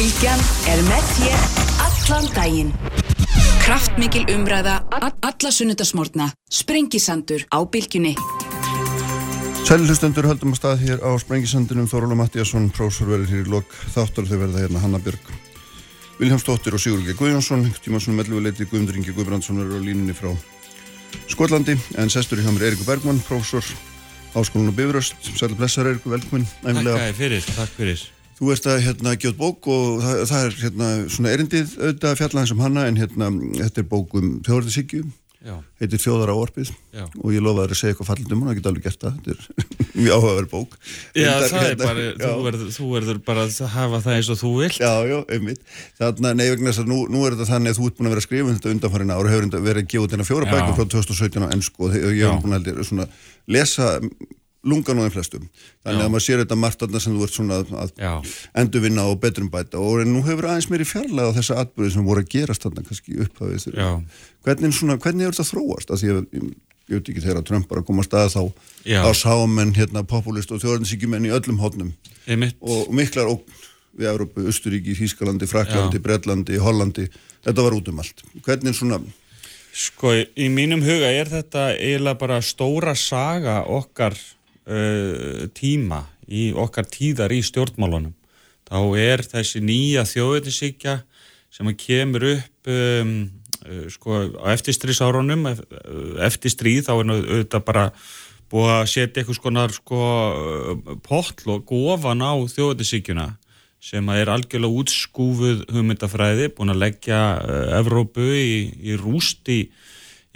Bilgjan er með þér allan daginn. Kraftmikil umræða, alla sunnudasmórna, sprengisandur á Bilginni. Sælilustendur höldum að stað hér á Sprengisandinum Þóróla Mattíasson, prósur verður hér í lok þáttar. Þau verða hérna Hanna Björg Viljámsdóttir og Sigurði Guðjónsson. Tímansson mellveiti Guðmundur Ingi Guðbrandsson er á línunni frá Skotlandi. En sestur í hjá mér Eirikur Bergman, prósor Áskólinu Bifröst, sæli blessar Eirikur, velkomin Takk fyrir, takk fyrir Þú erst að hérna gjóð bók og það, það er hérna svona erindið auðvitað fjallaðan sem hanna en hérna þetta er bók um þjóðarðisíkju heitir Þjóðar áorpið og ég lofaði að segja eitthvað fallit um hún, það geta alveg gert það. Þetta er mjög áhugaverð bók. Já, það hérna, er bara, þú verður, þú verður bara að hafa það eins og þú vilt. Já, já, einmitt, þannig að nefnir þess að nú, nú er þetta þannig að þú ert búin að vera að skrifa um þetta undanfærin ára, hefur verið að gefa þetta fjóra bækur frá 2017 á ennsku og ég hef búin að lesa lungan á þeim flestum. Þannig Já. að maður sér þetta margt aðna sem þú ert svona að endurvinna og betrum bæta og nú hefur aðeins mér í fjarlæða þessa atbyrði sem voru að gerast þarna kannski upphafið hvernig, svona, hvernig er þetta þróast? Að ég, ég, ég veit ekki þegar að Trump bara kom að staða þá Já. á sámenn, hérna, populist og þjóðarnsíkjumenn í öllum hótnum og miklar ógn við Európu, Östuríki, Þískalandi, Fraklandi, Breitlandi, Hollandi. Þetta var út um allt. Hvernig svona Sko, í mínum huga er þetta eiginlega bara stóra saga okkar uh, tíma í okkar tíðar í stjórnmálunum. Þá er þessi nýja þjóðutisíkja sem kemur upp um, uh, sko, á eftirstríðsárunum uh, eftir stríð þá er þetta bara búið að setja eitthvað skonar sko, potl og gofan á þjóðutisíkjuna sem er algjörlega útskúfuð hugmyndafræði, búin að leggja Evrópu í, í rúst í,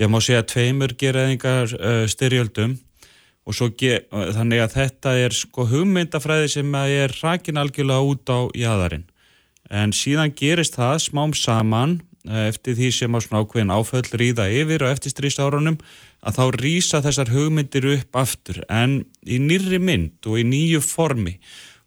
ég má segja, tveimur geraðingar uh, styrjöldum og svo þannig að þetta er sko hugmyndafræði sem er rakin algjörlega út á jæðarinn en síðan gerist það smám saman eh, eftir því sem á svona ákveðin áföll rýða yfir og eftir strísárunum að þá rýsa þessar hugmyndir upp aftur en í nýri mynd og í nýju formi.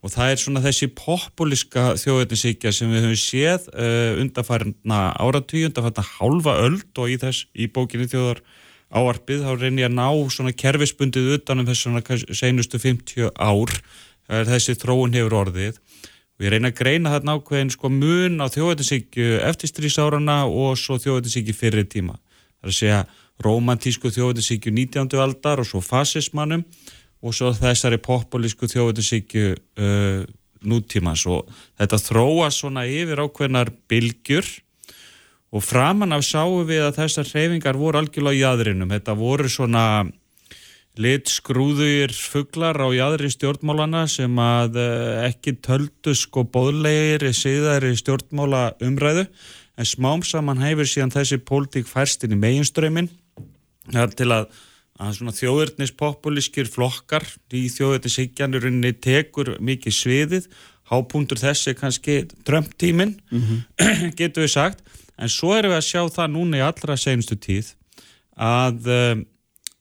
Og það er svona þessi populiska þjóðetinsíkja sem við höfum séð uh, undanfærna áratví, undanfærna hálfa öld og í þess í bókinni þjóðar áarpið, þá reynir ég að ná svona kerfisbundið utanum þess svona senustu 50 ár þessi þróun hefur orðið og ég reyna að greina þarna ákveðin sko mun á þjóðetinsíkju eftirstrísárarna og svo þjóðetinsíkju fyrir tíma það er að segja romantísku þjóðetinsíkju 19. aldar og svo fasismannum og svo þessari populísku þjóðetinsíkju uh, nútímas og þetta þróa svona yfir ákveðnar bylgjur og framan af sáum við að þessar hreyfingar voru algjörlega í aðrinum þetta voru svona lit skrúðuðir fugglar á jæðri stjórnmálana sem að eh, ekki töldu sko bóðlegir í síðari stjórnmála umræðu en smám saman hefur síðan þessi pólitík færst inn í meginströmin til að, að þjóðurnis populískir flokkar í þjóðurnisíkjanurinni tekur mikið sviðið. Hápuntur þessi kannski trömptímin mm -hmm. getur við sagt en svo erum við að sjá það núna í allra senustu tíð að uh,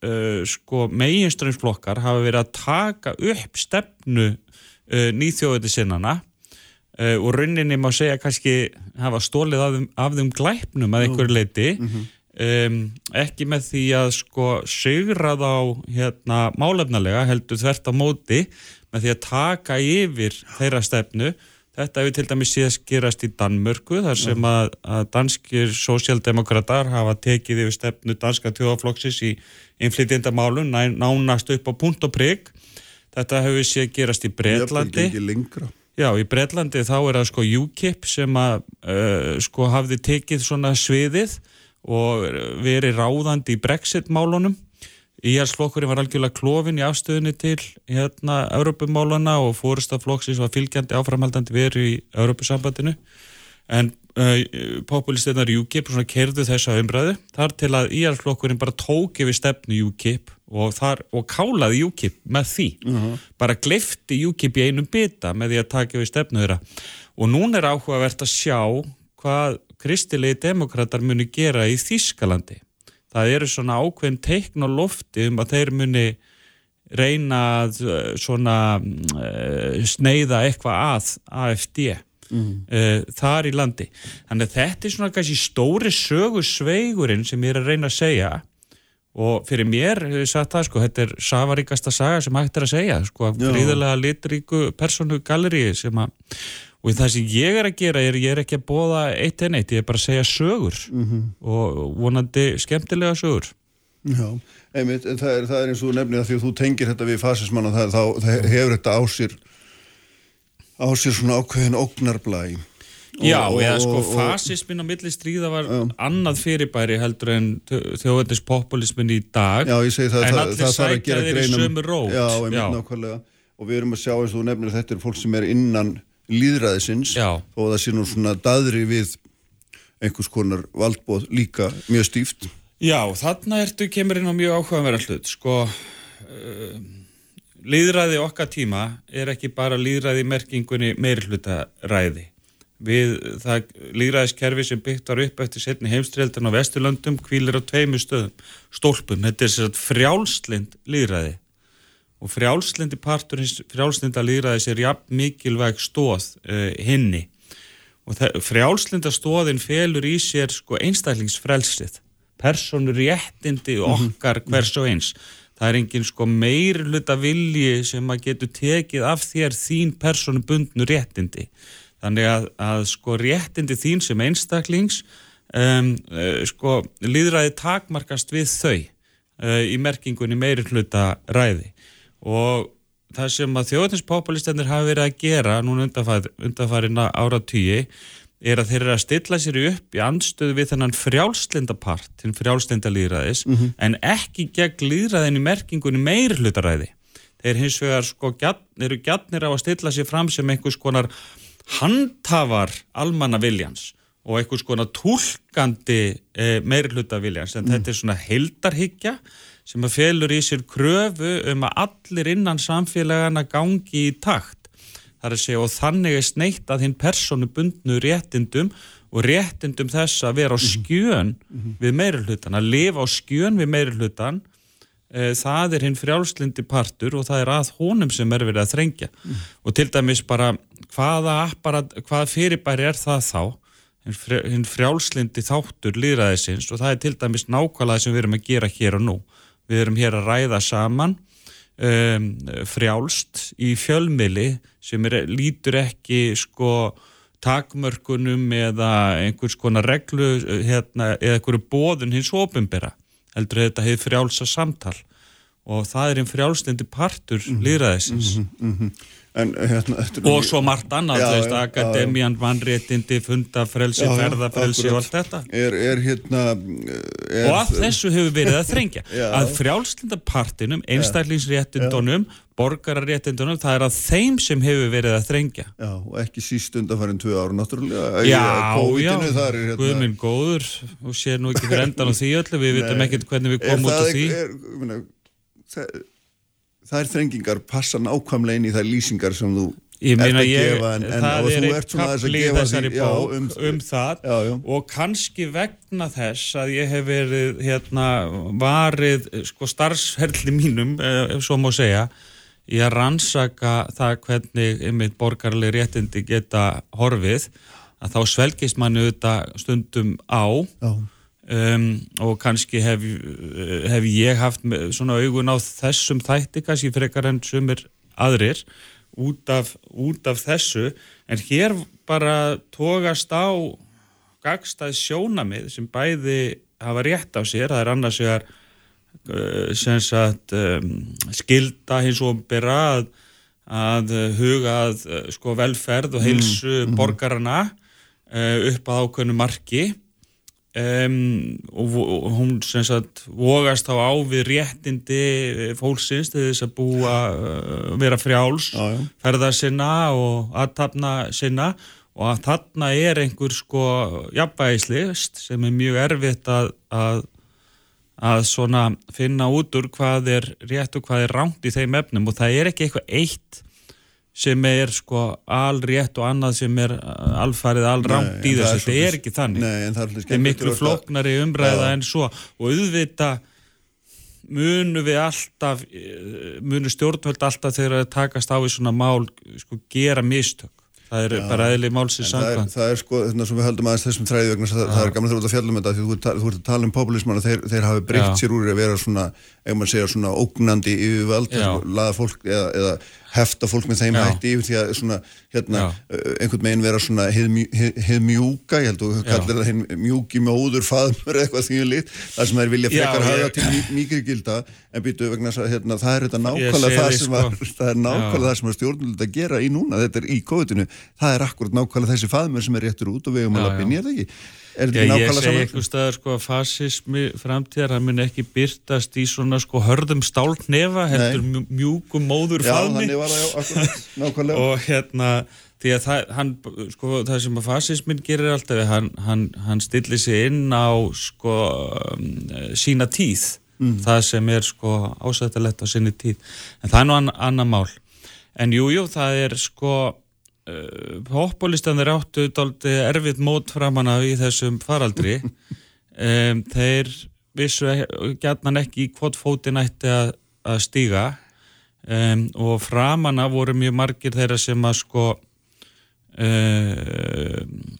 uh, sko meginströmsflokkar hafa verið að taka upp stefnu uh, nýþjóðið sinnana og rauninni má segja kannski hafa stólið af af þeim glæpnum að einhverju leiti mm -hmm. um, ekki með því að sko segra þá hérna málefnalega heldur þvert á móti með því að taka yfir þeirra stefnu Þetta hefur til dæmis síðast gerast í Danmörku þar sem að, að danskir sósjaldemokrater hafa tekið yfir stefnu danska tjóðafloksis í innflytjendamálun nánast upp á punkt og prigg. Þetta hefur síðast gerast í Breitlandi. Já, í Breitlandi þá er það sko UKIP sem að uh, sko hafði tekið svona sviðið og verið ráðandi í Brexit-málunum Íhalsflokkurinn var algjörlega klófin í afstöðunni til hérna Europamálana og fórustaflokksins var fylgjandi áframhaldandi veru í Europasambandinu en uh, populistenar UKIP kerðu þessa umræðu þar til að Íhalsflokkurinn bara tók yfir stefnu UKIP og, þar, og kálaði UKIP með því uh. -huh. bara glifti UKIP í einum bita með því að taka yfir stefnu þeirra og nún er áhugavert að sjá hvað kristilegi demokrater muni gera í Þískalandi það eru svona ákveðin teikn á lofti um að þeir muni reyna að eh, svona uh, sneiða eitthvað að AFD mm. uh, þar í landi þannig að þetta er svona kannski stóri sögu sveigurinn sem ég er að reyna að segja og fyrir mér hefur ég sagt það sko, þetta er safaríkasta saga sem hægt er að segja sko, fríðilega litríku personu galeri sem að og það sem ég er að gera er ég er ekki að bóða eitt en eitt, ég er bara að segja sögur. Mm -hmm. og vonandi skemmtilega sögur. Já, einmitt, en það er, það er eins og nefnið að því að þú tengir þetta við fasismann og það, þá, það hefur þetta á sér á sér svona ákveðin ógnarblæg Já, og, eða sko fasismin á milli stríða var já. annað fyrirbæri heldur en þjóðveitins populismin í dag. Já, ég segi það, allir sækja þeir í sömu rót. Já, einmitt nákvæmlega. Og við erum að sjá eins og þú nefnir að þetta er fólk sem er innan líðræðisins Já. og það sé nú svona daðri við einhvers konar valdbóð líka mjög stíft. Já, þarna ertu kemur inn á mjög áhugaverðan hlut sko uh, líðræði okkar tíma er ekki bara líðræði merkingunni meirhlutaræði við það líðræðiskerfi sem byggt var upp eftir setni heimstreldan á Vesturlöndum kvílir á tveimu stöðum. Stólpum, þetta er sér frjálslind líðræði og frjálslindi partur frjálslinda líðræðis er jafn mikilvæg stóð uh, hinni. Og frjálslinda stóðin felur í sér sko einstaklingsfrelsið personur réttindi mhm. okkar hvers og eins. Það er engin sko meir hluta vilji sem að getur tekið af þér þín personu bundnu réttindi. Þannig að, að sko réttindi þín sem einstaklings um, uh, sko líðræði takmarkast við þau uh, í merkingunni meiri hluta ræði og það sem að þjóðinspopulistennir hafa verið að gera núna undanfarina ára tíi er að þeir eru að stilla sér upp í anstöðu við þennan frjálslindapart til frjálslindalýðræðis mm -hmm. en ekki gegn líðræðin í merkingunni meiri hlutaræði þeir hins vegar sko gjarn, eru gjarnir á að stilla sér fram sem einhvers konar handhafar almanna viljans og einhvers konar tólkandi e, meiri hlutaviljans en mm. þetta er svona heldarhyggja sem að felur í sér kröfu um að allir innan samfélagana gangi í takt. Það er að segja og þannig er sneitt að hinn personu bundnu réttindum og réttindum þess að vera á mhm. skjön mm -hmm. við meirulhutan, að lifa á skjön við meirulhutan e, það er hinn frjálslindi partur og það er að honum sem er verið að þrengja. Mm og til dæmis bara hvaða, apparat, hvaða fyrirbæri er það þá? Hinn frjálslindi þáttur líðræðisins og það er til dæmis nákvæmlega sem við erum að gera hér og nú við erum hér að ræða saman um, frjálst í fjölmili sem er, lítur ekki sko takmörkunum eða einhvers konar reglu hérna, eða einhverju bóðun hins ofinbera heldur þetta hefur frjálsa samtal og það er einn frjálstindi partur mm -hmm. líðræðisins mm -hmm, mm -hmm. En, hérna, og svo margt annað já, veist, já, akademian, vannréttindi fundafrelsi, ferðafrelsi og allt þetta. Er, er, hérna, er, og allt þessu hefur verið að þrengja. Að frjálslindapartinum, einstaklingsréttindunum borgararréttindunum, það er að þeim sem hefur verið að þrengja. Já, og ekki síst undanfærin tvö ára náttúrulega. Já, já, hérna... Guðminn góður og sé nú ekki fyrir endan á því öllu, við vitum ekkert hvernig við komum út af því. Það er þær þrengingar passa nákvæmlega inn í þær lýsingar sem þú ert að ég, gefa en, en og þú ert svona þess að gefa því já, um, um það já, og kannski vegna þess að ég hef verið hérna varið sko starfsherli mínum eh, ef svo má segja ég að rannsaka það hvernig einmitt borgarlega réttindi geta horfið að þá svelgist manni auðvitað stundum á. Já Um, og kannski hef, hef ég haft svona augun á þessum þætti kannski frekar enn sumir aðrir út af, út af þessu. En hér bara tókast á gagstað sjónamið sem bæði hafa rétt á sér, það er annars uh, sem sagt um, skilda hins og byrja að, huga að uh, sko velferð og heilsu mm, mm. borgarana uh, upp að ákveðnu marki Um, og, og hún sagt, vogast þá á við réttindi fólksins til þess að búa uh, vera frjáls já, já. ferða sinna og aðtapna sinna og að þarna er einhver sko jafnvægislist sem er mjög erfitt að, að að svona finna út úr hvað er rétt og hvað er ránt í þeim efnum og það er ekki eitthvað eitt sem er sko alrétt og annað sem er alfarið allrámt í þessu, þetta er ekki þannig. Nei, þetta er miklu floknari umræða ja. en svo. Og auðvita munu við alltaf munu stjórnvöld alltaf þegar það takast á í svona mál sko gera mistök. Það er Já, bara eðli málsins samkvæm það er sko þarna sem við höldum aðeins þessum þræði vegna það, það er þú ert að fjalla um þetta því þú, þú ert að tala um populisman og þeir, þeir hafi breykt sér úr að vera svona, ef maður segja svona ógnandi yfirvald, laða fólk eða, eða hefta fólk með þeim Já. hætti því að svona, hérna, uh, einhvern meginn vera svona heið mjúka, ég held að þú kallir það heið mjúki móður, faðmur eitthvað því lit, það sem þeir vilja frekar hafa til mýkri gilda, en býtu vegna að hérna, það er þetta nákvæmlega það sem, að, sko. það er nákvæmlega það sem að stjórnulegt að gera í núna, þetta er í kóðutinu, það er akkurat nákvæmlega þessi faðmur sem er réttur út og við um að lappa inn í þetta ekki Er Já, ég segi eitthvað staðar sko að fasismi framtíðar, það mun ekki byrtast í svona sko hörðum stálnefa heldur Nei. mjúkum móður faðmi og hérna því að það, hann, sko, það sem að fasismin gerir alltaf, hann, hann, hann stillir sig inn á sko um, sína tíð. Mm. það sem er sko ásættilegt á sinni tíð, en það er nú annar mál. En jújú, jú, það er sko uh, populistanir áttu erfitt mót framanna í þessum faraldri. Um, þeir vissu gætnan ekki hvort fótin ætti að, að stíga. Um, og framanna voru mjög margir þeirra sem að sko uh,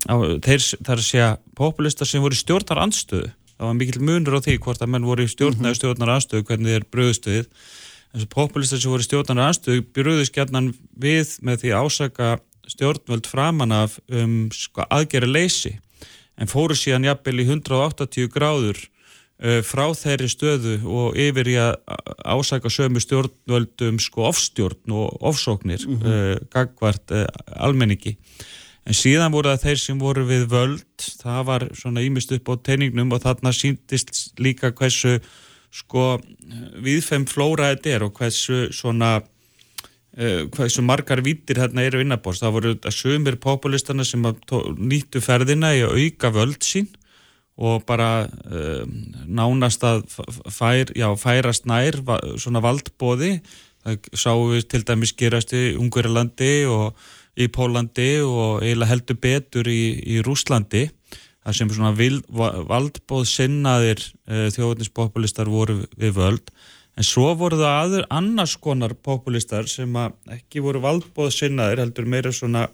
á, þeir þar að segja populistar sem voru stjórnar anstöðu það var mikill munur á því hvort að menn voru stjórnar eða stjórnar anstöðu hvernig þeir bröðstuðið þessu populistar sem voru stjórnar anstöðu bröðust gætnan við með því ásaka stjórnvöld framan af um sko, aðgeri leysi en fóru síðan jafnvel í 180 gráður uh, frá þeirri stöðu og yfir í að ásaka sömu stjórnvöldum sko ofstjórn og ofsóknir mm -hmm. uh, gagvart uh, almenningi en síðan voru það þeir sem voru við völd það var svona ímist upp á teiningnum og þarna síndist líka hversu sko viðfem flóra þetta er og hversu svona hvað sem margar vítir hérna eru innabóst, það voru sömur populistana sem nýttu ferðina í að auka völd sín og bara uh, nánast að fær, já, færast nær svona valdbóði það sáum við til dæmis gerast í Ungverjalandi og í Pólandi og eiginlega heldur betur í, í Rúslandi það sem svona valdbóð sinnaðir uh, þjóðnispopulistar voru við völd En svo voru það aður annars konar populistar sem ekki voru valdbóð sinnaðir, heldur meira svona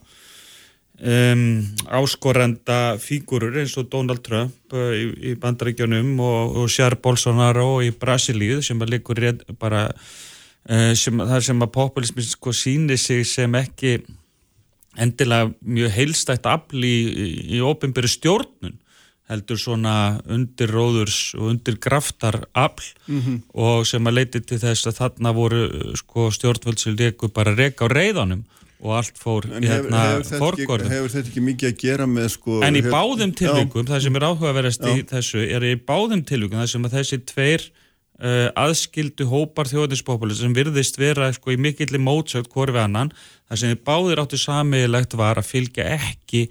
um, áskorenda fígurur eins og Donald Trump uh, í, í bandaríkjónum og, og Jair Bolsonaro í Brasilíu sem að líkur bara, uh, sem, það sem að populismin sko síni sig sem ekki endilega mjög heilstætt afli í, í, í ofinbyrju stjórnun heldur svona undirróðurs og undirgraftar afl mm -hmm. og sem að leiti til þess að þarna voru sko, stjórnvöldsil reku bara reka á reyðanum og allt fór en hérna fórgórðum. Hefur þetta ekki mikið að gera með sko... En í báðum tilvíkum, það sem er áhugaverðast í þessu, er í báðum tilvíkum það sem að þessi tveir uh, aðskildu hópar þjóðinspópulis sem virðist vera sko í mikilli mótsögt hvori við annan, það sem báðir áttu sammeilegt var að fylgja ekki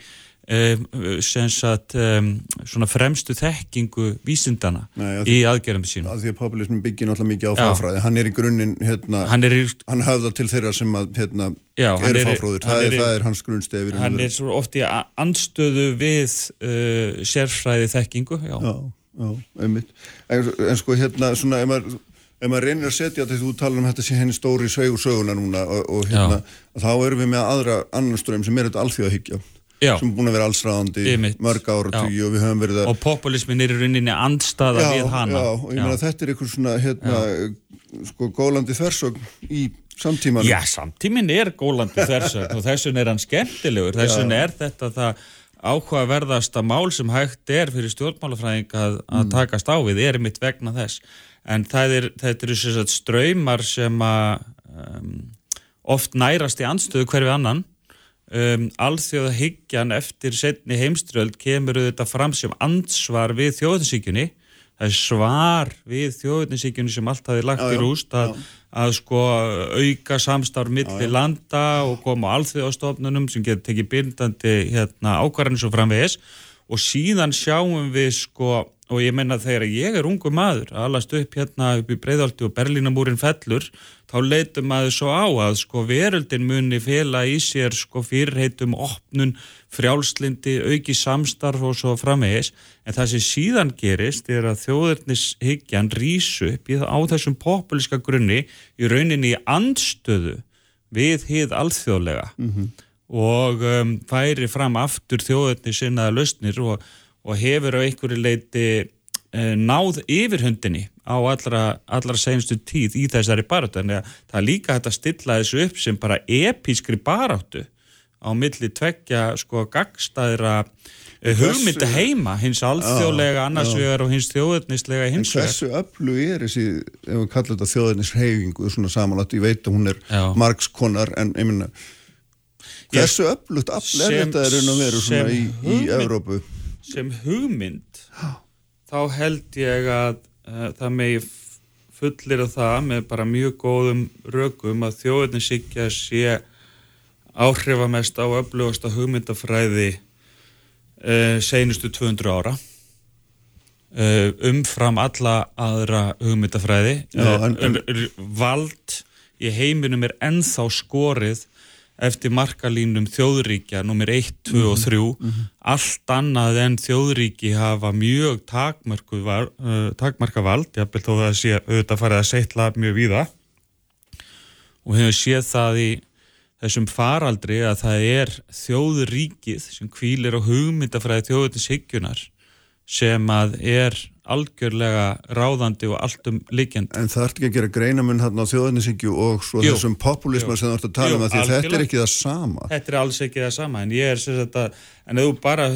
sagt um, svona fremstu þekkingu vísindana Nei, í aðgerðum sínum. að því að populismin byggir náttúrulega mikið á fáfræði hann er í grunninn, hérna, hann, í, hann hafða til þeirra sem að, hérna, já, er fáfráður, það, er, það er hans grunnstefir hann er svo oft í anstöðu við uh, sérfræði þekkingu já, já, já einmitt. En, en sko hérna, svona, ef maður ef maður reynir að setja þetta, þú talar um þetta sem henni stóri svegur söguna núna og, og hérna, þá erum við með aðra annan ströym sem er þetta alþjóðahyggja Já. sem er búin að vera allsræðandi mörg ára tíu og við höfum verið að og populismin er í rauninni andstaða já, við hana. já, og ég meina þetta er einhvers svona hérna, sko gólandi þversögn í samtímanum. Já, samtímin er gólandi þversögn og þessun er hann skemmtilegur. Þessun er þetta það áhugaverðasta mál sem hægt er fyrir stjórnmálafræðing að, að mm. takast á við er mitt vegna þess. En er, þetta eru sérstaklega ströymar sem að um, oft nærast í anstöðu hverfi annan um, alþjóða hyggjan eftir setni heimströld kemur þetta fram sem ansvar við þjóðinsíkjunni það er svar við þjóðinsíkjunni sem allt hafi lagt já, í rúst að, að sko auka samstarf millir landa og koma á alþjóðastofnunum sem getur tekið byrndandi hérna, ákvarðan svo framvegis. Og síðan sjáum við sko og ég menna þegar ég er ungu maður að alast upp hérna upp í Breidálti og Berlínamúrin fellur þá leitum maður svo á að sko veröldin muni fela í sér sko fyrirheitum opnun, frjálslindi, auki samstarf og svo framvegis en það sem síðan gerist er að þjóðurnishyggjan rýsu upp á þessum populiska grunni í rauninni í andstöðu við hið alþjóðlega mm -hmm. og um, færi fram aftur þjóðurnisinnaða lausnir og, og hefur á einhverju leiti náð yfirhundinni á á allra, allra senstu tíð í þessari baráttu en það er líka hægt að stilla þessu upp sem bara episkri baráttu á milli tveggja sko gagstæðra eh, hugmynda heima hins alþjóðlega annarsvegar og hins þjóðurnislega hins vegar. En hversu öllu er þessi, ef við kallum þetta þjóðurnisreyfingu svona samanlátt, ég veit að hún er margskonar en ég minna hversu öllut all er þetta er raun og veru svona í, í Evrópu? Sem hugmynd þá held ég að uh, það megi fullir af það með bara mjög góðum rökum að þjóðurnisíkja sé áhrifamest á öflugasta hugmyndafræði uh, seinustu 200 ára. Uh, umfram alla aðra hugmyndafræði. Já, en, en... vald í heiminum er enþá skorið eftir markalínum þjóðríkja nummer 1, 2 mm -hmm. og 3 mm -hmm. allt annað en þjóðríki hafa mjög uh, takmarka vald jáfnveg þó að það sé auðvitað farið að setla mjög víða og hefur séð það í þessum faraldri að það er þjóðuríkið sem kvílir á hugmyndafræði þjóðutinshyggjunar sem að er algjörlega ráðandi og alltum líkjandi. En það ert ekki að gera greinamun hérna á þjóðutinshyggju og svo jú, þessum populisma jú, sem þú ert að tala jú, um að því þetta er ekki það sama. Þetta er alls ekki það sama en ég er sér að, en ef þú bara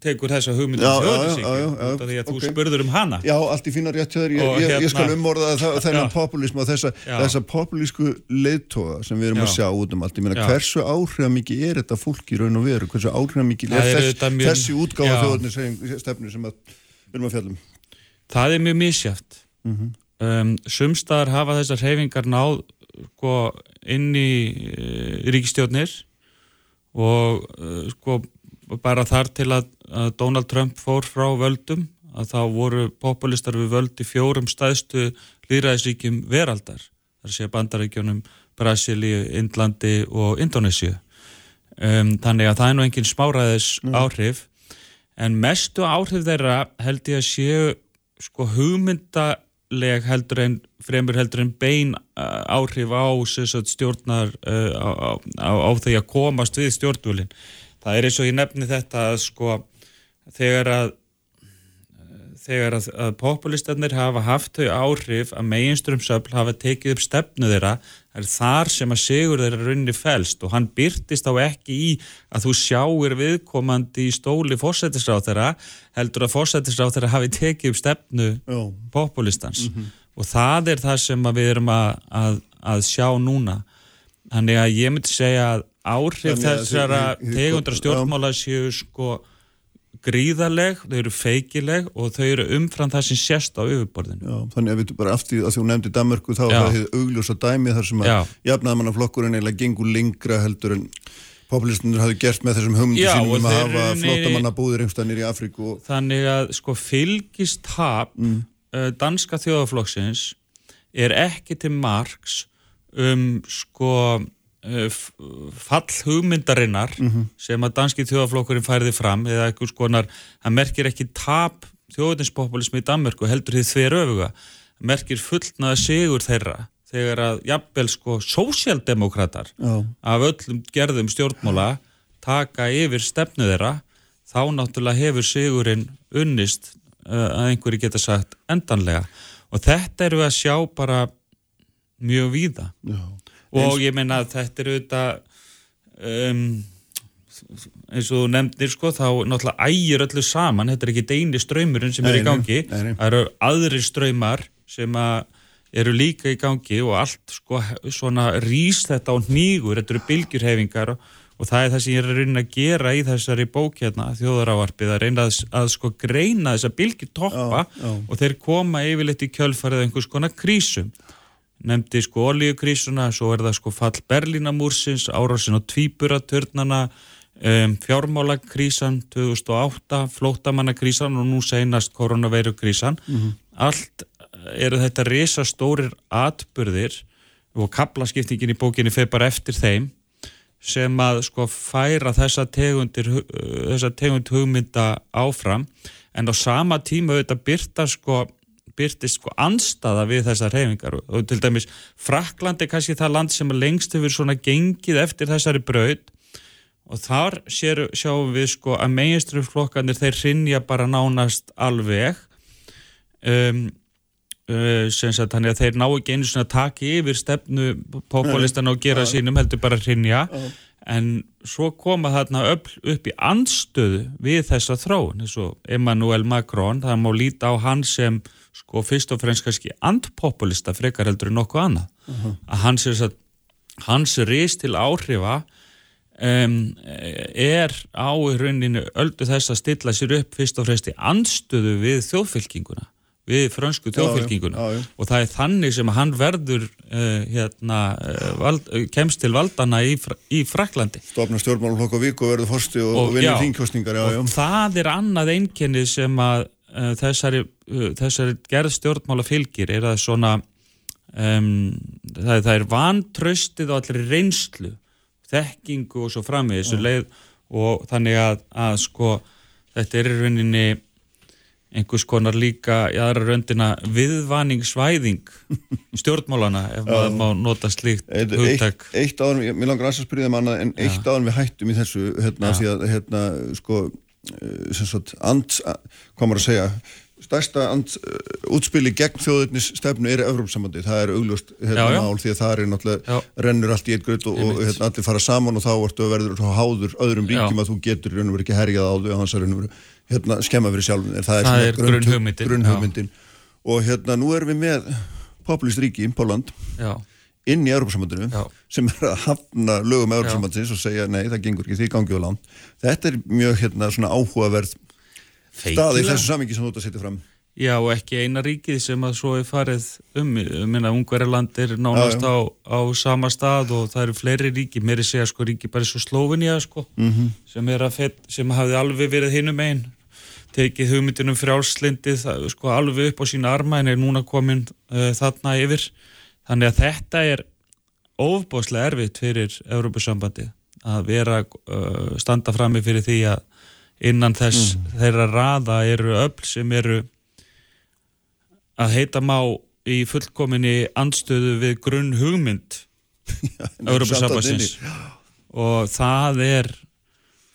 tekur þessa hugmyndum þjóðurísíkju því að þú okay. spurður um hana. Já, allt í fína rétt höður, ég, ég, ég skal hérna- umorða þennan populism og þessa, þessa populísku leittóa sem við erum já. að sjá út um allt, ég meina hversu áhrifamikið er þetta fólk í raun og veru, hversu áhrifamikið er, er þess, mjög, þessi útgáða þjóðurnisstefnu sem að, við erum að fjallum Það er mjög misjátt mm -hmm. um, Sumstaðar hafa þessar reyfingar náð sko, inn í uh, ríkistjóðnir og uh, sko bara þar til að Donald Trump fór frá völdum að þá voru populistar við völd í fjórum staðstu líðræðisríkjum veraldar þar sé bandaríkjónum Brasilíu, Indlandi og Indonésiu um, þannig að það er nú engin smáraðis mm. áhrif en mestu áhrif þeirra held ég að séu sko hugmyndaleg heldur en fremur heldur en bein uh, áhrif á stjórnar uh, á, á, á, á því að komast við stjórnvölinn það er eins og ég nefni þetta að sko þegar að þegar að, að populistarnir hafa haft þau áhrif að meginströmsöfl hafa tekið upp stefnu þeirra er þar sem að sigur þeirra runni fælst og hann byrtist á ekki í að þú sjáir viðkomandi í stóli fósættisráð þeirra heldur að fósættisráð þeirra hafi tekið upp stefnu oh. populistans mm -hmm. og það er það sem við erum að, að, að sjá núna þannig að ég myndi segja að áhrif þessara tegundra stjórnmála séu sko gríðaleg, þau eru feikileg og þau eru umfram það sem sést á yfirborðinu. Já, þannig að við bara aftur að þú nefndi Danmarku þá það hefði augljósa dæmi þar sem að jafnaðamannaflokkurinn eiginlega gengur lengra heldur en populistunir hafi gert með þessum humdi sínum um að hafa flottamannabúðir einhverstanir í Afríku. Og... Þannig að sko fylgist tap mm. uh, danska þjóðaflokksins er ekki til margs um sko fall hugmyndarinnar mm -hmm. sem að danski þjóðaflokkurinn færði fram eða eitthvað skonar, hann merkir ekki tap þjóðinspopulismi í Danmörku heldur því þeir öfuga, hann merkir fullnaða sigur þeirra þegar að jafnvel sko sósjaldemokrater oh. af öllum gerðum stjórnmóla taka yfir stefnu þeirra þá náttúrulega hefur sigurinn unnist uh, að einhverju geta sagt endanlega og þetta eru að sjá bara mjög víða oh og ég meina að þetta eru þetta um, eins og nefndir sko þá náttúrulega ægir öllu saman. Þetta er ekki deini ströymurinn sem nei, er í gangi. það eru aðri ströymar sem eru líka í gangi og allt sko svona rýst þetta á nýgur, þetta eru bylgjurhefingar og, og það er það sem ég er að reyna að gera í þessari bók hérna, þjóðarávarpið að reyna að, að sko greina þessa bylgjutoppa og þeir koma yfirleitt í kjölfarið einhvers konar krísum nefndi sko olíukrísuna, svo er það sko fall Berlínamúrsins, árásin á tvíburatörnana, um, fjármálakrísan 2008, flótamannakrísan og nú seinast koronaveirukrísan. Mm -hmm. Allt eru þetta risastórir atbyrðir og kaplaskiptingin í bókinni feir bara eftir þeim sem að sko færa þessa tegundir, þessa tegund hugmynda áfram en á sama tíma auðvitað byrta sko byrtist sko anstaða við þessar reyfingar og til dæmis Frakland er kannski það land sem lengst hefur svona gengið eftir þessari braud og þar sér, sjáum við sko að meginströflokkanir þeir rinja bara nánast alveg. Um, uh, sagt, þannig að þeir ná ekki einu svona taki yfir stefnu populistan og gera sínum heldur bara hrinja en svo koma þarna upp, upp í andstöðu við þessa þróun eins og Emmanuel Macron. Það má líta á hann sem sko fyrst og fremst kannski andpopulista frekar heldur en nokkuð annað. Uh -huh. að hans, að, hans reist til áhrifa um, er á í rauninu öldu þess að stilla sér upp fyrst og fremst í andstöðu við þjóðfylkinguna við fransku þjóðfylkinguna já, já, já. og það er þannig sem hann verður uh, hérna, uh, vald, uh, kemst til valdana í, í Fraklandi Stofna stjórnmálum hlokk og vik og verður forsti og, og vinnir þingkostningar og það er annað einkenni sem að þessari, þessari gerð stjórnmála fylgir er að svona um, það, það er vantröstið og allir reynslu þekkingu og svo fram í þessu leið og þannig að, að sko þetta er í rauninni einhvers konar líka í aðra röndina viðvaningsvæðing stjórnmálana ef maður má nota slíkt hugtak. Eitt, eitt áður, mér langar að spyrja það manna en eitt áður við hættum í þessu hérna, því að hérna, sko eh, sagt, and, hvað maður að segja stærsta and, uh, útspili gegn þjóðurnis stefnu er Evrópsambandi, það er augljóst hérna já, já. mál því að það er náttúrulega já. rennur allt í eitt gröð og, og hérna, allir fara saman og þá ertu að verður háður öðrum ríkjum að þú getur verið ekki herjað á þau og hans er verið hérna, skemma fyrir sjálfum það er, það er grunnhugmyndin, grunnhugmyndin. og hérna nú erum við með populist ríki í Póland inn í Európa-sambandinu sem er að hafna lögum Európa-sambandins og segja nei það gengur ekki því gangið á lán þetta er mjög hérna svona áhugaverð staði þessu samingi sem þú ætti að setja fram. Já og ekki eina ríkið sem að svo er farið um, minna Ungverðarland er nánast já, já. Á, á sama stað og það eru fleiri ríki, mér er segja sko ríki bara svo Slóvinja sko mm -hmm. sem, sem hafði alveg verið hinnum einn tekið hugmyndinum frjálslindið sko, alveg upp á sína arma en er núna komin uh, þarna yfir þannig að þetta er ofbáslega erfitt fyrir Európa-sambandi að vera uh, standa frammi fyrir því að innan þess mm. þeirra raða eru öll sem eru að heita má í fullkominni anstöðu við grunn hugmynd Európa-sambansins og það er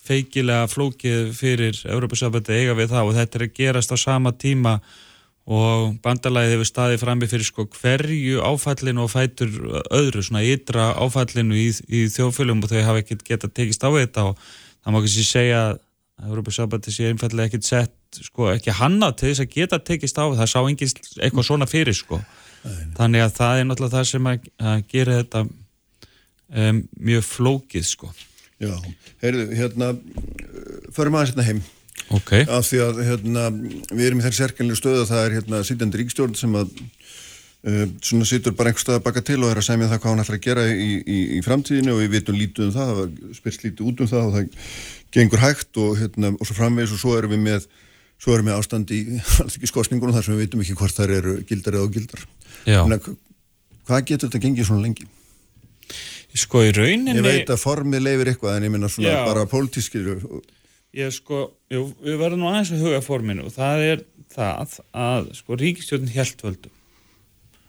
feikilega flókið fyrir Európa-sambandi eiga við það og þetta er að gerast á sama tíma og bandalæðið hefur staðið frammi fyrir sko hverju áfallinu og fætur öðru svona ytra áfallinu í, í þjóðfölum og þau hafa ekkert gett að tekist á þetta og það má ekki segja að Európa-sambandi sé einfallega ekkert sett sko ekki hanna til þess að geta tekist á það sá engin eitthvað svona fyrir sko. Þannig að það er náttúrulega það sem að, að gera þetta um, mjög flókið sko. Já, heyrðu, hérna förum aðeins hérna heim okay. af því að hérna, við erum í þessi sérkennlega stöðu að það er hérna sittandi ríkstjórn sem að uh, svona sittur bara einhver stað að baka til og er að segja það hvað hann ætlar að gera í, í, í framtíðinu og við vitum lítið um það, það var spyrst lítið út um það og það gengur hægt og hérna og svo framvegis og svo erum við með svo erum við ástand í skosningunum þar sem við vitum ekki hvort þær eru gildar eða gildar. Hvað getur þetta gengið svona lengi? Sko í rauninni... Ég veit að formið leifir eitthvað en ég minna svona já. bara pólitískir... Ég sko, jú, við verðum nú aðeins að huga forminu og það er það að sko ríkistjóðin helt völdu.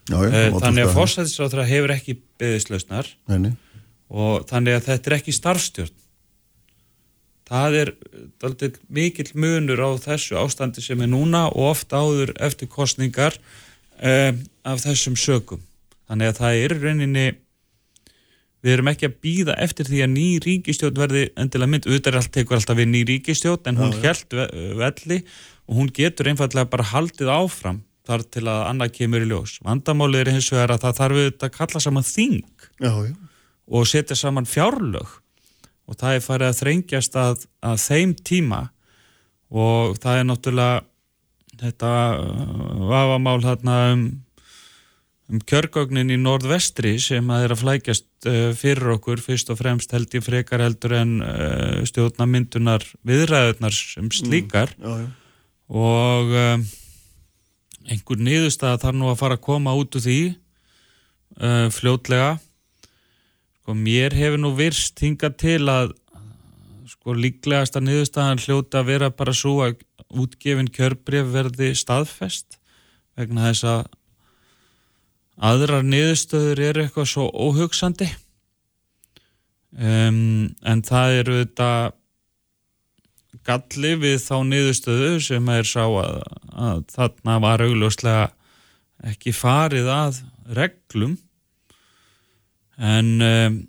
Já, já, eh, þannig að fórsættisráþra hefur ekki beðislausnar og þannig að þetta er ekki starfstjórn. Það er aldrei mikill munur á þessu ástandi sem er núna og oft áður eftir kostningar um, af þessum sögum. Þannig að það er rauninni við erum ekki að býða eftir því að ný ríkistjórn verði endilega mynd, auðvitað allt tekur alltaf við ný ríkistjórn en hún já, held velli og hún getur einfallega bara haldið áfram þar til að annað kemur í ljós. Vandamálið er hins vegar að það þarf auðvitað að kalla saman þing já, já. og setja saman fjárlög og það er farið að þrengjast að, að þeim tíma og það er náttúrulega þetta uh, vafamál þarna um um kjörgögnin í norðvestri sem að er að flækjast uh, fyrir okkur. Fyrst og fremst held ég frekar heldur en uh, stjórnamyndunar viðræðunar sem slíkar. Mm, já, já. og uh, einhver niðurstað þarf nú að fara að koma út úr því fljótlega. Sko mér hefur nú virst hinga til að sko líklegasta niðurstaðan hljóta að vera bara svo að útgefin kjörbreyf verði staðfest vegna þess að aðrar niðurstöður eru eitthvað svo óhugsandi. Um, en það eru þetta galli við þá niðurstöðu sem er sá að, að þarna var augljóslega ekki farið að reglum. En um,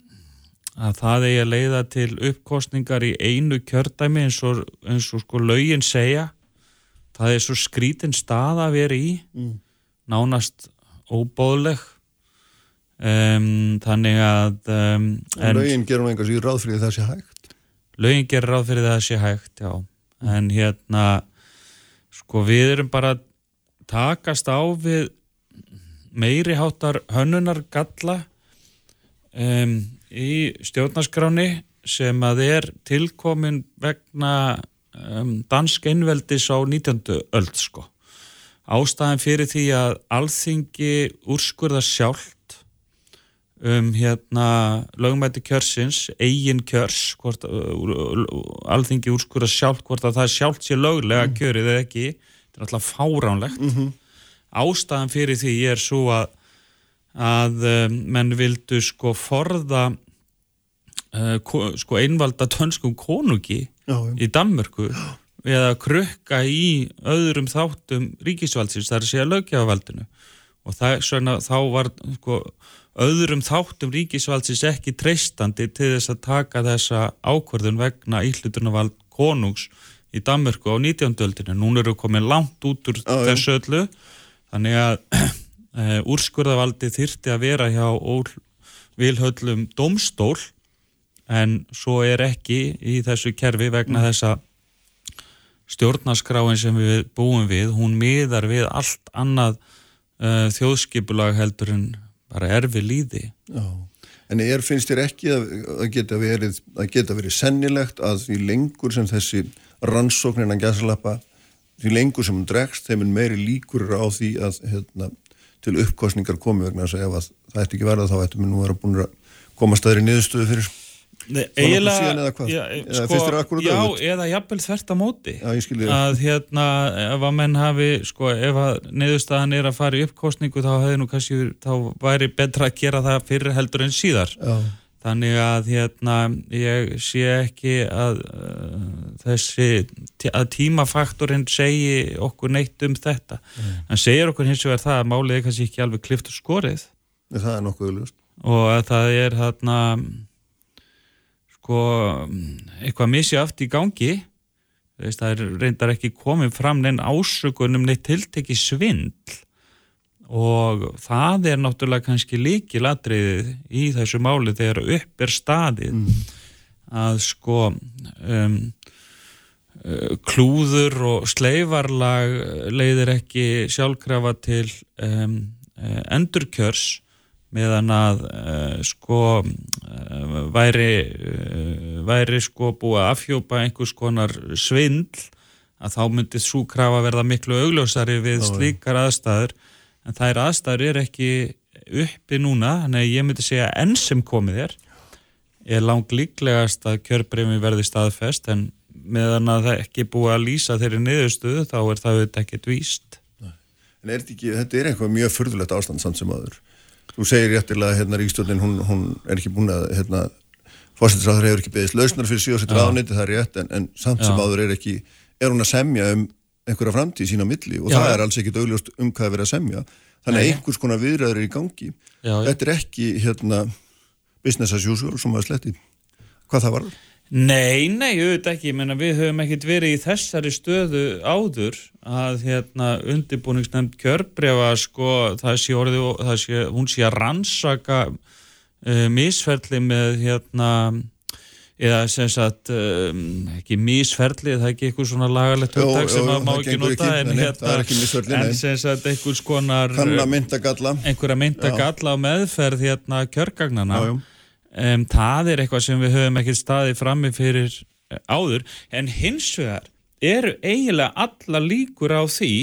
að það eigi að leiða til uppkostningar í einu kjördæmi eins og, eins og sko laugin segja. Það er svo skrítin stað að vera í. Mm. nánast óbóðleg um, þannig að um, laugin gerum einhvers í ráð fyrir það sé hægt laugin gerum ráð fyrir það sé hægt já, en hérna sko við erum bara takast á við meiri hátar hönnunar galla um, í stjórnaskráni sem að er tilkomin vegna dansk einveldis á 19. öld sko. Ástæðan fyrir því að alþingi úrskurða sjálft um hérna lögumæti kjörsins, eigin kjörs, hvort, alþingi úrskurða sjálft hvort að það sjálft sé löglega mm. kjörið eða ekki, þetta er alltaf fáránlegt. Mm -hmm. Ástæðan fyrir því er svo að að menn vildu sko forða uh, sko einvalda tönskum konungi já, í Danmörku eða krukka í öðrum þáttum ríkisvaldsins þar sé að lögjafavaldinu og það, svona, þá var sko, öðrum þáttum ríkisvaldsins ekki treystandi til þess að taka þessa ákvörðun vegna íhlutunavald konungs í Danmörku á 19. öldinu. Nún eru komin langt út úr já, þessu öllu þannig að uh, úrskurðavaldi þyrti að vera hjá vilhöllum domstól en svo er ekki í þessu kerfi vegna mm. þessa stjórnaskráin sem við búum við, hún miðar við allt annað uh, þjóðskipulag heldur en bara erfi líði. Já. En er, finnst þér ekki að, að, geta verið, að geta verið sennilegt að því lengur sem þessi rannsóknin að gæsalappa, því lengur sem hún dregst, þeim er meiri líkur á því að hérna, til uppkostningar komi vegna þess að ef það ætti ekki verða þá ættum við nú að vera búin að koma staður í niðurstöðu fyrir eiginlega sko, já eða jafnvel þvert að móti. Já, að hérna ef að menn hafi sko ef að niðurstaðan er að fara í uppkostningu þá kannski þá væri betra að gera það fyrir heldur en síðar. Já. þannig að hérna ég sé ekki að uh, þessi að tímafaktorinn segi okkur neitt um þetta. Mm. en segir okkur hins vegar það að málið er kannski ekki alveg klift og skorið. Það er nokkuð viljast og að það er hérna sko eitthvað misjáft í gangi. Veist, það er reyndar ekki komið fram neinn ásökunum neitt tiltekki svindl. Og það er náttúrulega kannski líki ladriðið í þessu máli þegar upp er staðið. Mm. að sko um, uh, klúður og sleifarlag leiðir ekki sjálfkrafa til um, uh, endurkjörs meðan að uh, sko uh, væri, uh, væri sko búið að afhjópa einhvers konar svindl að þá myndi svo krafa verða miklu augljósari við Ó, slíkar aðstæður. En þær aðstæður er ekki uppi núna, að ég myndi segja enn sem komið er er langt líklegast að kjörbreymi verði staðfest en meðan að það ekki búið að lýsa þeirri niðurstuðu þá er það auðvitað ekkert víst. En er þetta ekki, þetta er eitthvað mjög förðulegt ástand samt sem aður Þú segir réttilega hérna ríkstjórnin hún, hún er ekki búin að hérna, fórstættisráður hefur ekki beðist lausnar fyrir síðan settur ániti, það er rétt en, en samt sem áður er ekki, er hún að semja um einhverja framtíð sína milli og já. það er alls ekkit augljóst um hvað að vera að semja. Þannig að einhvers konar viðræður er í gangi. Já, þetta er ekki hérna business as usual sem að sletti. Hvað það var? Nei, nei, auðvitað ekki, menna við höfum ekkert verið í þessari stöðu áður að hérna undirbúningsnefnd kjörbrefa sko það sé orðið, það sé, hún sé að rannsaka uh, misferðli með hérna eða sem sagt um, ekki misferðli, það er ekki eitthvað svona lagalegt hugtak sem maður má ekki nota en, hérna, en sem sagt eitthvað skonar einhverja myndagalla á meðferð hérna kjörgagnana já, já. Um, það er eitthvað sem við höfum ekki staðið frammi fyrir eh, áður. En hins vegar eru eiginlega alla líkur á því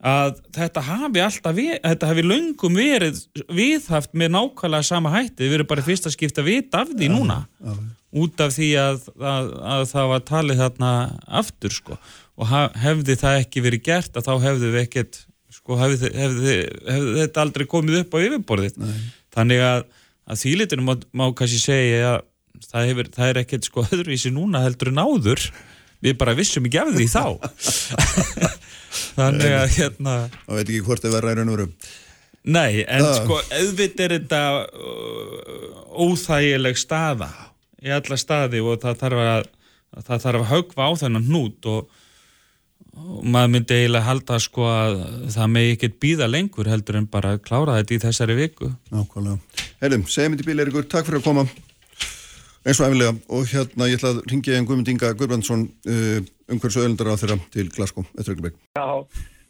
að þetta hafi alltaf við, þetta hafi löngum verið viðhaft með nákvæmlega sama hætti. Við erum bara fyrst að skipta vit af því núna. ja, ja. út af því að, að, að það var talið þarna aftur sko. Og hefði það ekki verið gert að þá hefðu við ekkert sko hefði, hefði, hefði þetta aldrei komið upp á yfirborðið. Nei. þannig að að þýlitunum má, má kannski segja að það, hefur, það er ekkert sko öðruvísi núna heldur en áður við bara vissum ekki af því þá þannig að hérna það veit ekki hvort það verður ræðin úr Nei, en uh. sko, auðvitað er þetta uh, óþægileg staða í alla staði og það þarf að, það þarf að haugva á þennan hnút og, og maður myndi eiginlega halda sko að það megi ekkert býða lengur heldur en bara klára þetta í þessari viku. Nákvæmlega. Heilum, segjum þetta bíl Eirikur, takk fyrir að koma eins og efnilega og hérna ég ætla að ringja einn Guðmund Inga Guðbrandsson uh, umhversu öðlundar á þeirra til Glasgow eftir öllum veginn. Já,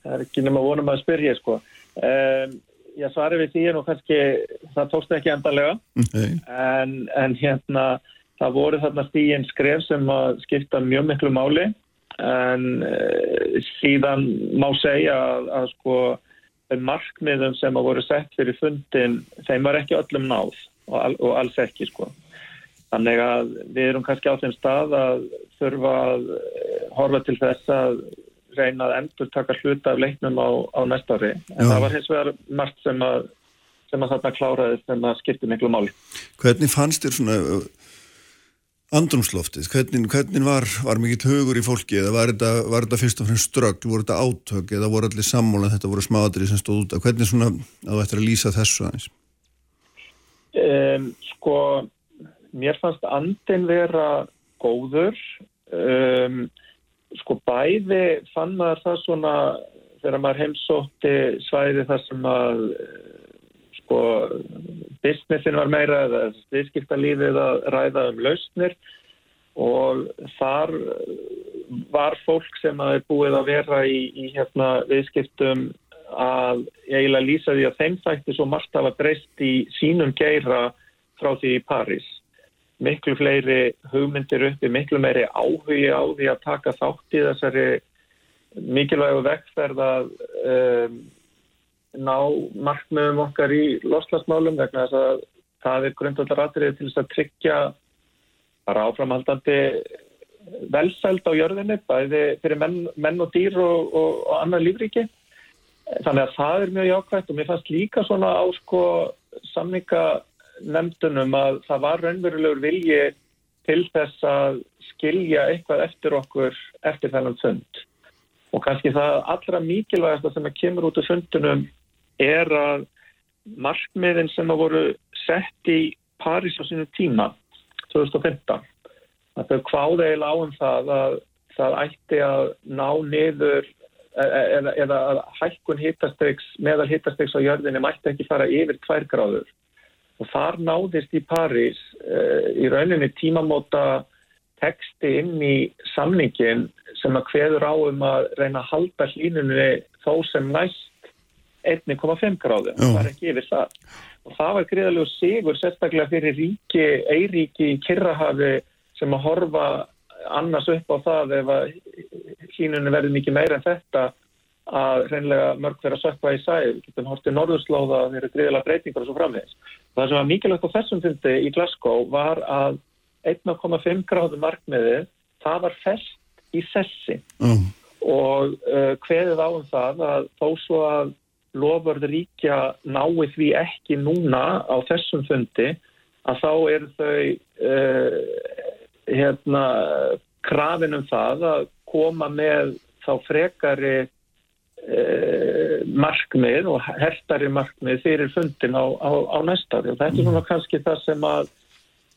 það er ekki nema vonum að spyrja sko. Um, ég svari við því og kannski það tókst ekki endalega en, en hérna það voru þarna stígin skref sem að skipta mjög miklu máli en uh, síðan má segja að, að sko markmiðum sem að voru sett fyrir fundin þeim var ekki öllum náð og, og alls ekki sko þannig að við erum kannski á þeim stað að þurfa að eh, horfa til þess að reyna að endur taka hluta af leiknum á, á næsta ári. En Já. það var hins vegar margt sem að, sem að þarna kláraði sem að skipti miklu máli. Hvernig fannst þér svona uh, andrumsloftið? Hvernig, hvernig var, var mikill hugur í fólki eða var þetta, var þetta fyrst og fremst strögg, voru þetta átök eða voru allir sammólan þetta voru smadri sem stóð út af? Hvernig svona, að þú ættir að lýsa þessu aðeins? Um, sko, mér fannst andin vera góður. Um, sko bæði fann maður það svona þegar maður heimsótti svæði þar sem að sko businessin var meira eða viðskiptalífið að ræða um lausnir. Og þar var fólk sem að er búið að vera í, í hérna viðskiptum að eiginlega lýsa því að þeim þætti svo margt hafa breyst í sínum geira frá því í París miklu fleiri hugmyndir uppi, miklu meiri áhugi á því að taka þátt í þessari mikilvægu vekkferð að um, ná markmiðum okkar í loslasmálum vegna þess að það er grundvöldaratrið til þess að tryggja bara áframhaldandi velsæld á jörðinni, bæði fyrir menn, menn og dýr og, og, og annað lífríki. Þannig að það er mjög jákvæmt og mér fannst líka svona á sko samninga nefndunum að það var raunverulegur vilji til þess að skilja eitthvað eftir okkur eftir þennan fund. Og kannski það allra mikilvægast sem að kemur út af fundunum er að markmiðin sem að voru sett í París á sinu tíma 2015 að þau kváði eiginlega á um það að það ætti að ná niður e, e, eða, eða að hækkun hittastegs meðal hittastegs á jörðinni mætti ekki fara yfir tvær gráður og þar náðist í París uh, í rauninni tímamóta teksti inn í samningin sem að hveður á um að reyna að halda hlínunni þó sem næst 1,5 gráðu. Það var ekki yfir það. Og það var greiðalegu sigur sérstaklega fyrir ríki, eiríki í Kirrahafi sem að horfa annars upp á það ef að hlínunni verði mikið meira en þetta að reynlega mörg verið að sökva í sæ, við getum hortið norðurslóða að þeir eru greiðilega breytingar og svo framvegis. Það sem var mikilvægt á þessum fundi í Glasgow var að 1,5 gráðu markmiði, það var fest í sessi mm. og uh, hveðið á um það að þó svo að lofurð ríkja nái því ekki núna á þessum fundi að þá eru þau uh, hérna krafinum það að koma með þá frekari markmið og hertari markmið fyrir fundin á, á, á næsta ári og þetta er svona kannski það sem að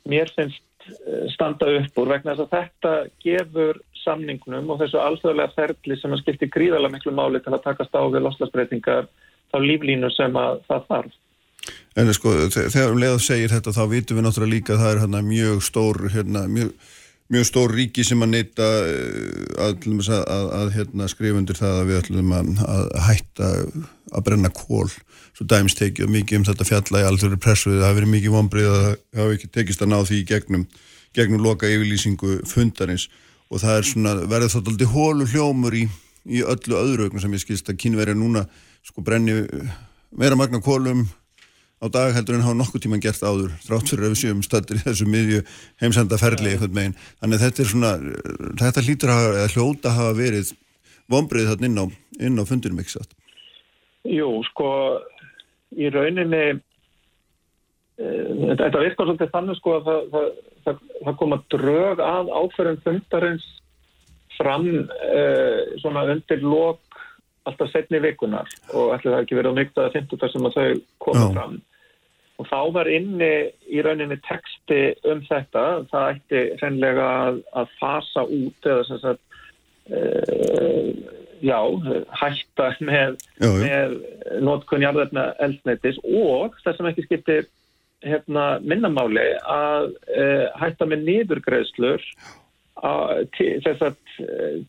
mér finnst uh, standa upp úr vegna þess að þetta gefur samningnum og þessu alþjóðlega ferli sem að skipti gríðarlega miklu máli til að takast á við loslasbreytingar á líflínu sem að það þarf. En sko, þegar um leið segir þetta þá vitum við náttúrulega líka að það er hérna, mjög stór hérna, mjög mjög stór ríki sem að neyta eh, að, að, að, að hérna, skrifundir það að við ætlum að hætta að brenna kól svo dæmis tekið og mikið um þetta fjalla í alþjóður pressuðið, það hefur verið mikið vonbrið að það hafi ekki tekist að ná því gegnum gegnum loka yfirlýsingu fundarins. Og það er svona verið þátt aldrei hólu hljómur í, í öllu öðru sem ég skilst að kynverja núna sko brenni meira magna kólum á dag heldur en hafa nokkuð tíman gert áður þrátt fyrir að við séum stöldur í þessu miðju heimsendaferli eitthvað megin þannig að þetta er svona, þetta hlýtur að hljóta að hafa verið vonbreið þarna inn á, inn á fundinum ekki satt? Jú, sko í rauninni e, þetta virkar svolítið þannig sko að það, það, það, það koma drög að áferðum fundarins fram e, svona undir lok alltaf setni vikunar og ætli það ekki verið á mygtaða 50 sem að þau koma Já. fram og þá var inni í rauninni texti um þetta það ætti reynlega að, að fasa út eða sem sagt uh, já, hætta með, með notkun jarðarna eldsneitis og það sem ekki skiptir hérna, minnamáli að uh, hætta með niðurgreðslur að- til,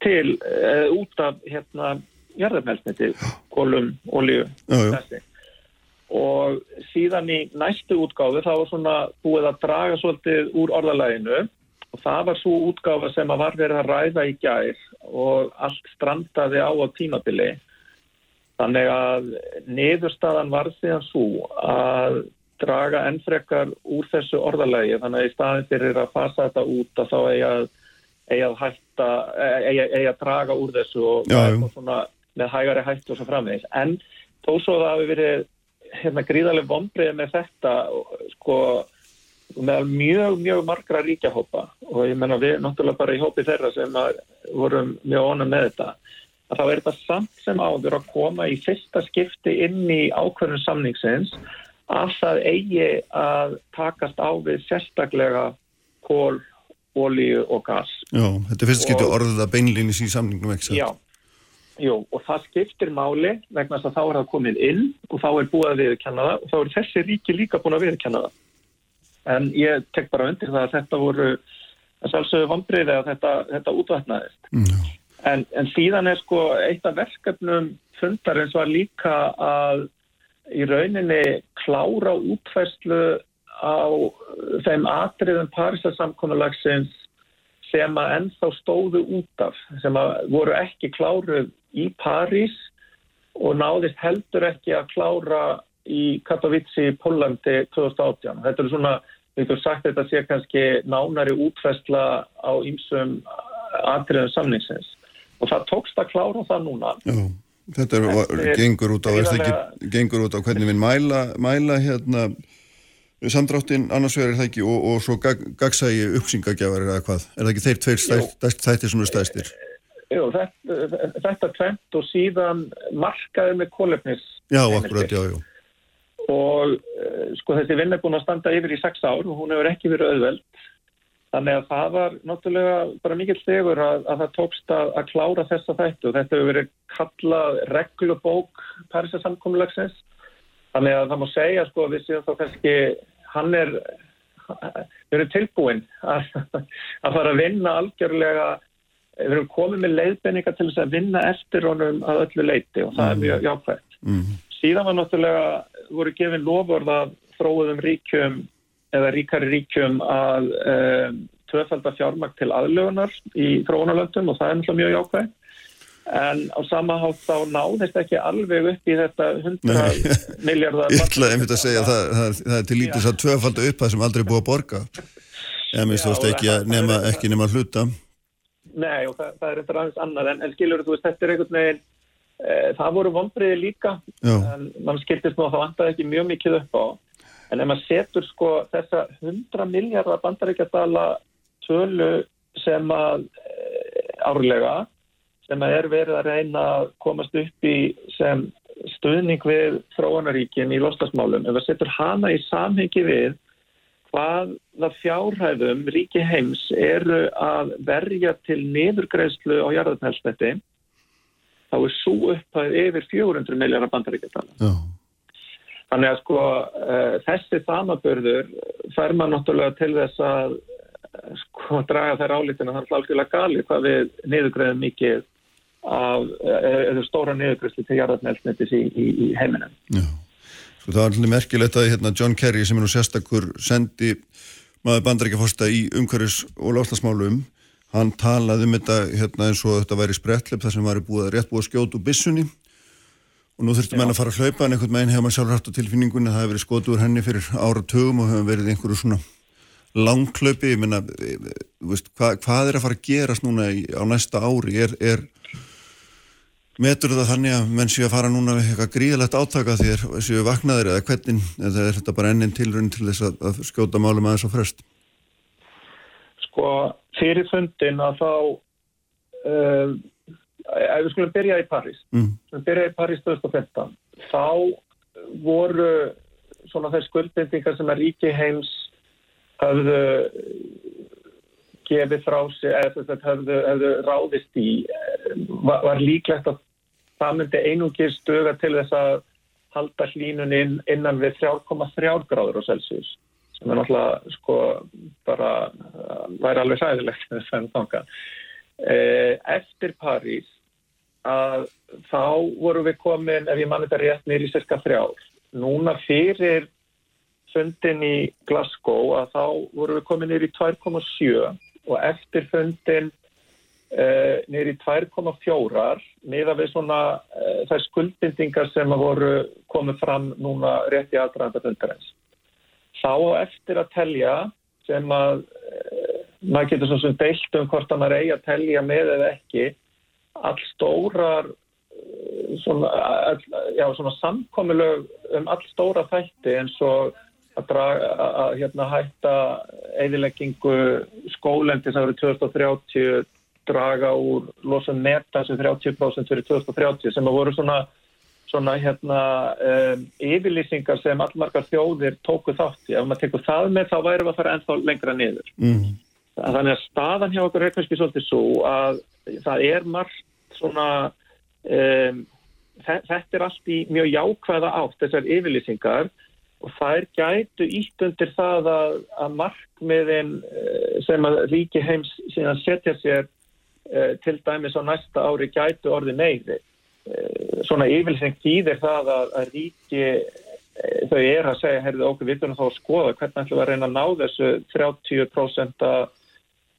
til uh, út af hérna, jarðarmeldsneiti, kolum, já. þessi. Og síðan í næstu útgáfu þá var svona búið að draga svolítið úr orðalæginu og það var svo útgáfa sem að var verið að ræða í gær og allt strandaði á á tímabili. Þannig að niðurstaðan var síðan svo að draga ennfrekar úr þessu orðalægi þannig að í staðin fyrir að fasa þetta út að þá eigi að, eigi að hætta, eigi, eigi að draga úr þessu og Já, það þá svona með hægari hættu og svo framvegis. En þó svo það hafi verið hérna, gríðarlega vombriði með þetta sko með mjög, mjög margra ríkjahópa og ég menna við náttúrulega bara í hópi þeirra sem vorum mjög ónum með þetta að þá er þetta samt sem áður að koma í fyrsta skipti inn í ákveðnum samningsins að það eigi að takast á við sérstaklega kól, olíu og gas. Já, þetta er fyrst skipti orðið að beinlýnis í samningnum ekki? Já, jú, og það skiptir máli vegna þess að þá er það komið inn og þá er búið að viðurkenna það og þá er þessi ríki líka búin að viðurkenna það. En ég tek bara undir það að þetta voru að sjálfsögðu vombriði að þetta, þetta útvætnaðist. Já. En, en síðan er sko eitt af verkefnum fundarins var líka að í rauninni klára útfæslu á þeim atriðum Parísarsamkomulagsins sem að ennþá stóðu út af, sem að voru ekki kláruð í París og náðist heldur ekki að klára í Katowice í Pólandi 2018. Þetta er svona, við getum sagt þetta sé kannski nánari útfæsla á ýmsum atriðum samningsins. Og það tókst að klára það núna. Já, þetta er, er gengur út á, er ekki, gengur út á hvernig við mæla, mæla hérna samdráttin annars er það ekki og, og svo gag, gagsægi uppsingagjafar eða hvað, er það ekki þeir tveir þættir sem eru stæstir? Jú, þetta, þetta tvent og síðan markaði með kólefnis Já, akkurat, já, já. og uh, sko þessi vinn er búin að standa yfir í sex ár og hún hefur ekki verið auðveld. Þannig að það var náttúrulega bara mikill stegur að, að það tókst að, að klára þessa þættu. Þetta hefur verið kallað reglubók Parísasamkomulagsins þannig að það má segja sko við séum þá kannski hann er við erum tilbúin að, að fara að vinna algjörlega við erum komið með leiðbenninga til þess að vinna eftir honum að öllu leiti og það er mjög jákvægt Mm. síðan var náttúrulega voru gefin lofvörð að þróuðum ríkjum eða ríkari ríkjum að um, tvöfalda fjármagn til aðlögunar í þróunarlöndum og það er náttúrulega mjög jákvæð en á sama hátt þá náðist ekki alveg upp í þetta 100 Nei. miljardar Ég ætlaði einmitt að segja að það, það, það er til lítið að tvöfalda upp það sem aldrei búið að borga. Minnst Já, þú veist ekki, að ekki nema að hluta Nei og það, það er eitthvað aðeins annar en, en skilur þú veist þetta er einhvern veginn e, það voru vonbriði líka Já. en mann skiltist nú að það vantaði ekki mjög mikið upp á en ef maður setur sko þessa 100 miljardar bandaríkjadala tölu sem að e, árlega sem að er verið að reyna að komast upp í sem stuðning við þróunaríkin í lostasmálum ef maður setur hana í samhengi við hvað það fjárhæðum ríki heims eru að verja til niðurgreðslu á jarðarnælsnetti þá er svo upphæð yfir 400 miljardar bandaríkjadala. Þannig að sko uh, þessi samabörður fær maður náttúrulega til þess að uh, sko draga þær álítina þannig algjörlega gali hvað við niðurgreðum mikið af uh, stóra niðurgreðslu til jarðarnælsnettis í, í, í heiminum. já það var alveg merkilegt að hérna, John Kerry sem er nú sérstakur sendi maður bandarækjafosta í umhverfis og lofslagsmálum hann talaði um þetta hérna, eins og þetta væri sprettlepp þar sem var búið að rétt búið að skjóta úr bissunni og nú þurfti menn að fara að hlaupa en einhvern veginn hefur maður sjálfur haft á tilfinningunni að það hefur verið skotið úr henni fyrir áratugum og hefur verið einhverju svona langklaupi, ég menna veist, hva, hvað er að fara að gerast núna á næsta ári, er, er metur það þannig að menn séu að fara núna við eitthvað gríðalegt átaka þeir séu vaknaðir eða hvernig, eða er þetta bara ennin tilrun til þess að, að skjóta málum aðeins á frest? Sko fyrir fundin að þá uh, ef við skulum byrja í París, Mm. byrja í París 2015, þá voru svona þær skuldbindingar sem að ríki heims höfðu gefið frá sig, eða höfðu, höfðu ráðist í, eh, var, var líklegt að það myndi einungir stöga til þess að halda hlínun inn, innan við 3,3 gráður á Celsius sem er náttúrulega sko bara uh, væri alveg sæðilegt. Eh, Eftir París að þá vorum við komin, ef ég mann þetta rétt, nýri cirka þrjár. Núna fyrir fundin í Glasgow að þá vorum við komin nýri 2,7 og eftir fundin uh, nýri 2,4 miða við svona uh, þær skuldbindingar sem að voru komið fram núna rétt í aðdraðanda fundarins. Þá á eftir að telja sem að uh, maður getur svo sem deilt um hvort að maður eigi að telja með eða ekki all stórar uh, svona, all, já, svona samkomulög um all stóra þætti eins og að, draga, að, hérna, hætta eðileggingu skólendis árið 2030 draga úr losun neta sem 30% fyrir 2030 sem að voru svona, svona hérna, um, yfirlýsingar sem allmargar þjóðir tóku þátt í. Ef maður tekur það með þá værum við að fara ennþá lengra niður. Mm. Þannig að staðan hjá okkur er kannski svolítið svo að það er margt svona, um, þetta er allt í mjög jákvæða átt, þessar yfirlýsingar og þær gætu ítt undir það að, að markmiðin eh, sem að ríki heims síðan setja sér uh, til dæmis á næsta ári gætu orði meiri. Uh, svona yfirlýsing þýðir það að, að ríki uh, þau er að segja, heyrðu okkur, við þurfum þá að skoða hvernig ætlum við að reyna að ná þessu 30%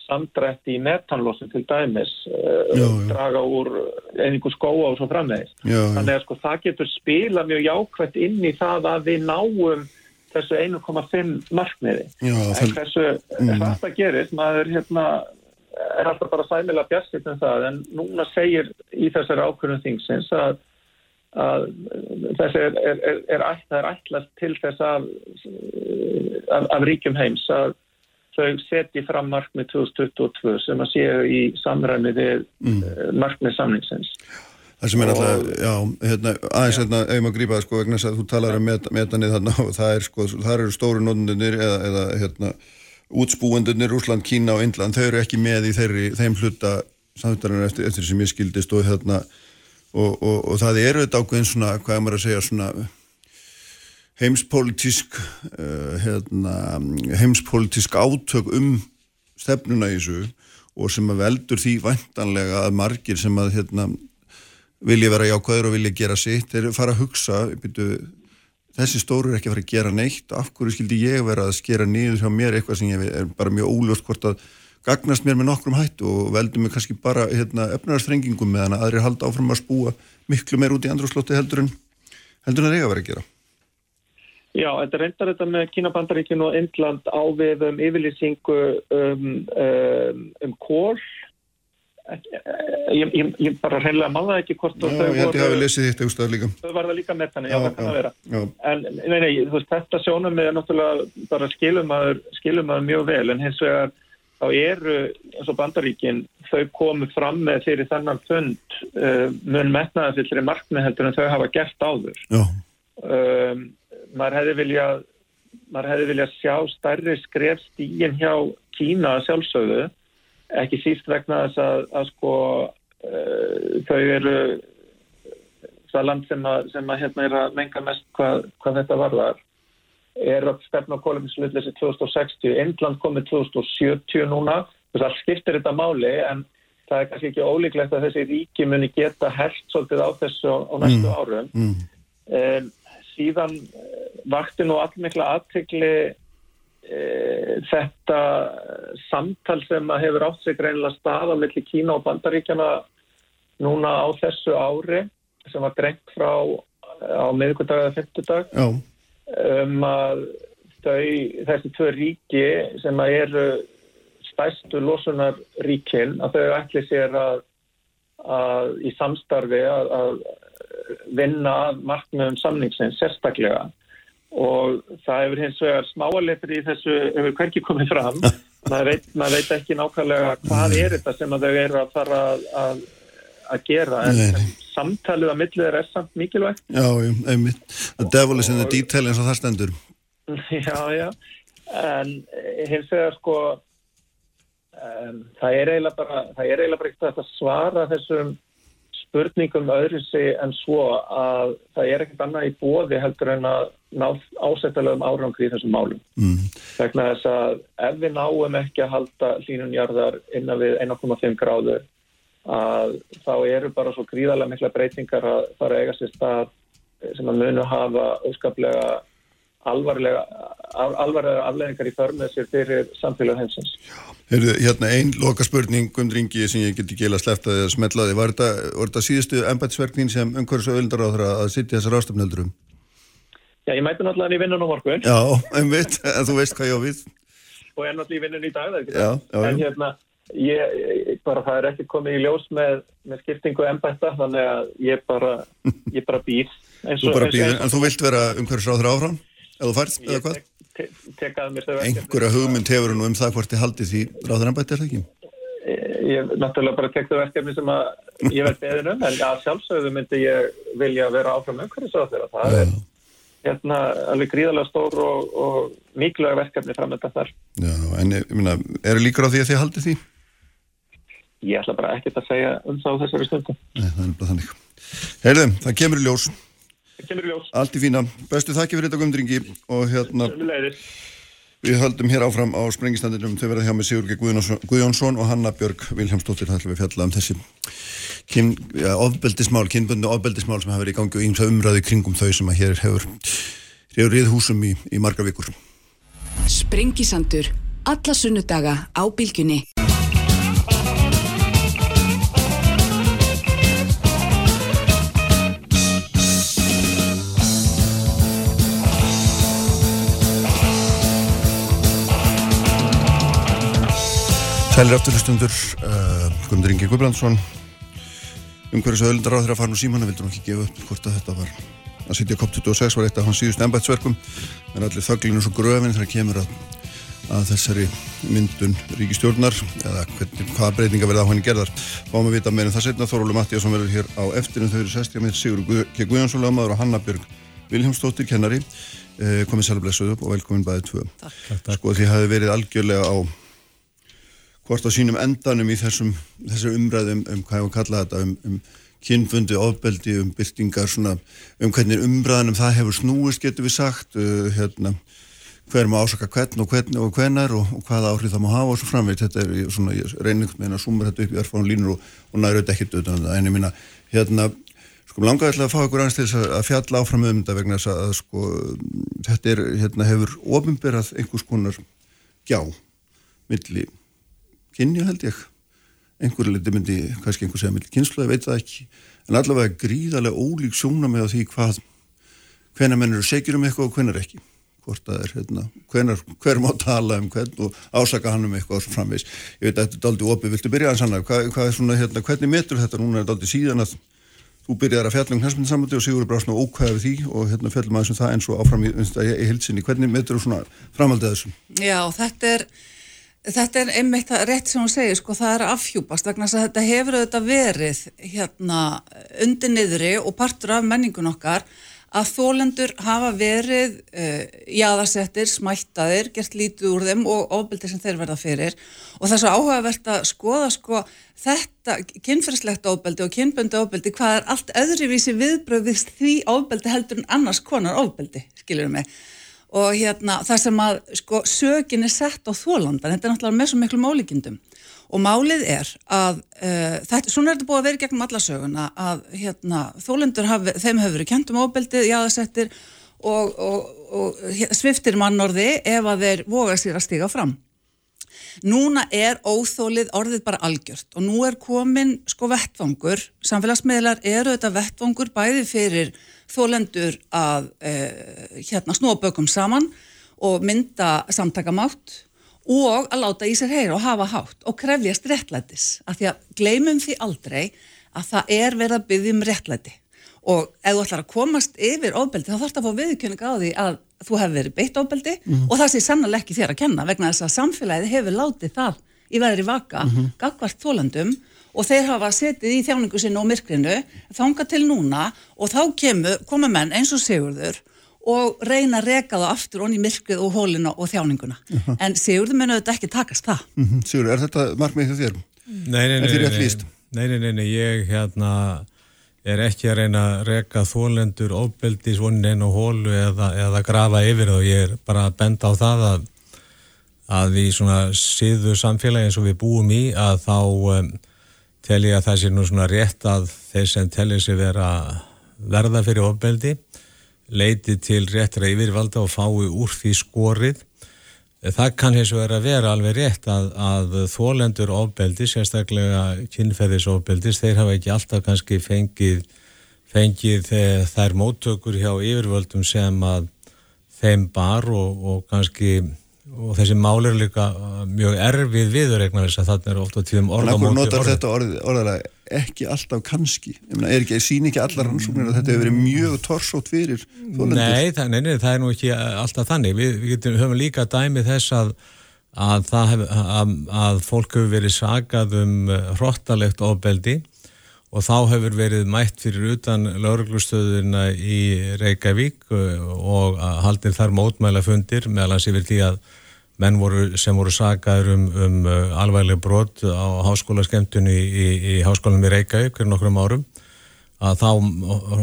samdrætti í metanlósin til dæmis Já, já. draga úr einingu skóa og svo framvegis. Þannig að sko það getur spila mjög jákvæmt inn í það að við náum þessu 1,5 markmiði. Já, En hversu Mm. það gerist, maður hérna, er alltaf bara sæmilega bjarsitt um það, en núna segir í þessari ákvörðum þingsins að, að þessi er, er, er, er ætlast til þess af, af, af ríkjum heims að þau setji fram markmið 2022 sem að séu í samræmi við mm. markmið samningsins. það sem er alltaf, já, hérna, aðeins hérna, ef maður grípa það, sko, vegna þess að þú talar um met, metanið þarna og það er, sko, það eru stóru nótundunir eða, eða, hérna, útspúendunir, Rúsland, Kína og Indland, þau eru ekki með í þeirri, þeim hluta samfélaginu eftir, eftir sem ég skildist og hérna, og, og, og það eru þetta ákveðin svona, hvað er maður að segja, svona, heimspolítisk uh, hérna, heimspolítisk átök um stefnuna í þessu og sem að veldur því væntanlega að margir sem að hérna, vilja vera jákvæður og vilja gera sitt þeir fara að hugsa byrju, þessi stóru er ekki að fara að gera neitt af hverju skildi ég vera að skera niður hjá mér eitthvað sem er bara mjög óljóst hvort að gagnast mér með nokkrum hættu og veldur mig kannski bara hérna, efnarstrengingum meðan að aðrir halda áfram að spúa miklu meir út í andrúslótti heldur en heldur en það eiga að vera að gera Já, þetta reyndar þetta með Kínabandaríkin og Indland á við um yfirlýsingu um, um, um kól. Ég, ég, ég bara reynilega manna ekki hvort Já, ég held ég hafi lesið þitt auðvitað líka Þau var það líka með þannig, já, það kann að vera. já, En nei, nei, þú veist, þetta sjónum er náttúrulega bara skilumadur, skilumadur mjög vel, en hins vegar þá eru, eins og bandaríkin, þau komu fram með fyrir þennan fund uh, mun metnaðafillri markmið heldur en þau hafa gert áður. já, Um, maður hefði viljað maður hefði viljað sjá stærri skref stígin hjá Kína sjálfsögðu, ekki síst vegna þess að, að sko uh, þau eru það land sem að, sem að hérna er að menga mest hvað, hvað þetta varðar er að stefna á kóluminslutleysi 2060, Indland komið 2070 núna, þess að skiptir þetta máli en það er kannski ekki ólíklegt að þessi ríki muni geta hert svolítið á þessu á, næstu árum. Mm, um, síðan eh, vakti nú allmikla aðtegli e, þetta samtal sem að hefur átt sig greinilega stað á milli Kína og Bandaríkjana núna á þessu ári sem var drengt frá eh, á miðgudag eða fymtudag já, um að þau, þessi tvö ríki sem að eru stærstu losunarríkin að þau ætli sér að, að í samstarfi að, að vinna að markmiðum samningsins sérstaklega. Og það hefur hins vegar smáaletri í þessu hefur hverki komið fram. Maður veit, maður veit ekki nákvæmlega hvað er þetta sem að þau eru að fara að, að, að gera. En, en samtalið að millið er samt mikilvægt. Já, einmitt, devil is in the detail eins og það stendur. Já, já. En hins vegar sko um, það er eiginlega bara það er eiginlega bara ekkert að svara þessum spurningum öðru sig en svo að það er ekkert annað í bóði heldur en að ná ásættalegum árangri í þessum málum. Mm. Vegna þess að ef við náum ekki að halda hlínunjarðar innan við 1,5 gráður að þá eru bara svo gríðarlega mikla breytingar að fara að eiga sér stað sem að munu hafa óskaplega alvarlega, alvarlega afleðingar í förmið sér fyrir samfélag hensins. Heyrðu, hérna einn loka spurning Guðmundringi sem ég geti gila sleftaði að smetlaði, var þetta, síðustu embætsverknin sem umhverfis öldar á það að sitja þessar ástöfneldurum? Já, ég mæti náttúrulega í vinnun á morgun. Já, einmitt, en þú veist hvað ég á við. Og er náttúrulega í vinnun í dag, það er ekki það. Já, já, en hérna, ég, ég, bara það er ekki komið í ljós með, með skiptingu embætta, þannig að ég bara, ég bara býð. Þú bara býð, en þú vilt vera umhverfis á þeirra áfram? Eða færst, eða hvað? Te tekaði mér þau verkefni. Engur að hugmynd hefur nú um það hvort þið haldið því ráðuranbætti er það ekki? Ég náttúrulega bara tekði verkefni sem að ég verði beðin um, en að sjálfsögðu myndi ég vilja vera áfram umhverfis á þeirra. Það er hérna alveg gríðarlega stór og, og mikilvæg verkefni framöndan þar. Já, en ég minna, eru líkur á því að þið haldið því? Ég ætla bara ekkert að segja um það á þessari stundum. Nei, það er bara þannig. Heyrðum, það kemur í ljós kemur í ljós. Allt í fína. Bestu þakki fyrir þetta gumdringi og hérna við höldum hér áfram á sprengistandinum þau verða hjá með Sigurge Guðjónsson og Hanna Björg Viljámsdóttir það ætlum við fjalla um þessi kyn, ja, ofbeldismál, kynbundu ofbeldismál sem hafa verið í gangi og ímsa umræði kringum þau sem að hér hefur reyður húsum í, í marga vikur. Sprengisandur. Alla sunnudaga á bylgjunni. Sælir afturlustundur, uh, Guðmundur Ingi Guðbrandsson, umhverjus öðlundar á þeirra farn og símanna vildur hann ekki gefa upp hvort að þetta var að sitja COP26 var eitt af hans síðust ennbætsverkum, en allir þöglinu svo gröfin þegar kemur að, að þessari myndun ríkistjórnar eða hvernig, hvaða breytinga verða á henni gerðar. Fáum að vita meira en það setna, Þórólu Mattíasson verður hér á eftir en þau eru sestja með Sigur K. Guðjónsson lagmaður og Hanna Björg Viljámsdóttir kennari, eh, komið sælblessuð upp og velkomin bæðið tvö. Takk, takk. Sko því hafi verið algjörlega á hvort á sínum endanum í þessum, þessum umræðum um hvað ég var að kalla þetta um, um kynfundi, ofbeldi, um byrtingar svona, um hvernig umræðanum það hefur snúist getur við sagt uh, hérna, hver má ásaka hvern og hvern og hvenar og, og hvaða áhrif það má hafa og svo framveit, þetta er svona reyningum með að sumra þetta upp í örfánu línur og, og næra auðvitað ekkert auðvitað en ég minna, hérna sko langar ætla að fá ykkur aðeins til þess að fjalla áfram um þetta vegna þess að sko þetta er, hérna hefur ofinberað einhvers konar gjá milli kynja held ég. Einhverju liti myndi, kannski einhver segja millir kynslu, ég veit það ekki, en allavega gríðarlega ólík sjóna með því hvað hvenar menn eru segjur um eitthvað og hvenar ekki. Hvort það er, hérna, hvenar, hver má tala um hvern og ásaka hann um eitthvað svo framvegs, ég veit að þetta er aldrei opið. Viltu byrja að sanna, hvað, hvað er svona, hérna, hvernig metur þetta, núna er þetta aldrei síðan að þú byrjar að fjalla um hlæsmyndin samandi og Sigur bara svona ókvæðið því og hérna fjallum aðeins um það eins og áfram í, í, í hilsinni, hvernig metur þú svona framaldið þessum? Já, þetta er Þetta er einmitt rétt sem hún segir, sko, það er afhjúpast vegna að þetta hefur auðvitað verið hérna undir niðri og partur af menningun okkar að þólendur hafa verið uh, jáðarsettir, smættaðir, gert lítið úr þeim og ofbeldi sem þeir verða fyrir. Og það er svo áhugavert að skoða sko þetta kynferðslegt ofbeldi og kynböndu ofbeldi hvað er allt öðruvísi viðbröðist því ofbeldi heldur en annars konar ofbeldi, skiljum við og hérna það sem að sko sökin er sett á þólandan, þetta er náttúrulega með svo miklu málíkindum og málið er að uh, þetta, svona er þetta búið að vera gegnum alla söguna að hérna þólendur hafi, þeim hefur verið kentum ábeldið, jáðasettir og, og, og sviftir mannorði ef að þeir voga sér að stiga fram. Núna er óþólið orðið bara algjört og nú er komin sko vettvangur, samfélagsmiðlar eru þetta vettvangur bæði fyrir þólendur að eh, hérna snúa bökum saman og mynda samtakamátt og að láta í sér heyra og hafa hátt og krefjast réttlætis af því að gleymum því aldrei að það er verið að byggja um réttlæti og ef þú ætlar að komast yfir ofbeldi þá þarf það að fá viðkynning á því að þú hefur verið beitt ofbeldi mm -hmm. og það sé sannlega ekki þér að kenna vegna þess að samfélagið hefur látið það í veðri vaka, mm -hmm. gagvart þólandum og þeir hafa setið í þjáningu sinni og myrkrinu þanga til núna og þá kemur, koma menn eins og Sigurður og reyna að reka það aftur onni myrkrið og hólina og þjáninguna uh -huh. en Sigurður menna þetta ekki takast það mm -hmm. Sigurður, er þetta markmið því þér? Nei, nei, nei, nei, nei, nei, ég hérna er ekki að reyna að reka þólendur óbeldi svonin einu hólu eða, eða grafa yfir og ég er bara að benda á það að, að í svona síðu samfélagi eins og við búum í að þá um, tel ég að það sé nú svona rétt að þeir sem tellir sig vera verða fyrir óbeldi leiti til réttra yfirvalda og fái úr því skorið. Það kann hins vegar að vera alveg rétt að, að þólendur ofbeldi, sérstaklega kynferðisofbeldis, þeir hafa ekki alltaf kannski fengið, fengið þær móttökur hjá yfirvöldum sem að þeim bar og, og kannski og þessi mál er líka mjög erfið viðurregna þess að þarna er ofta tíðum orða móti orða. Þannig að notar þetta orð, orðalega ekki alltaf kannski, ég meina, er ekki, sín ekki allar rannsóknir að þetta hefur verið mjög torsótt fyrir þólendur? Nei, það, nei, nei, það er nú ekki alltaf þannig, við, við getum, höfum líka dæmið þess að að, hef, að, að fólk hefur verið sagað um hróttalegt ofbeldi og þá hefur verið mætt fyrir utan lauruglustöðuna í Reykjavík og haldir þar mótmæla fundir meðal hans yfir því að menn voru, sem voru sagaður um, um uh, alvæglega brot á háskólaskemtunni í, í, í háskólanum í Reykjavík fyrir nokkrum árum að þá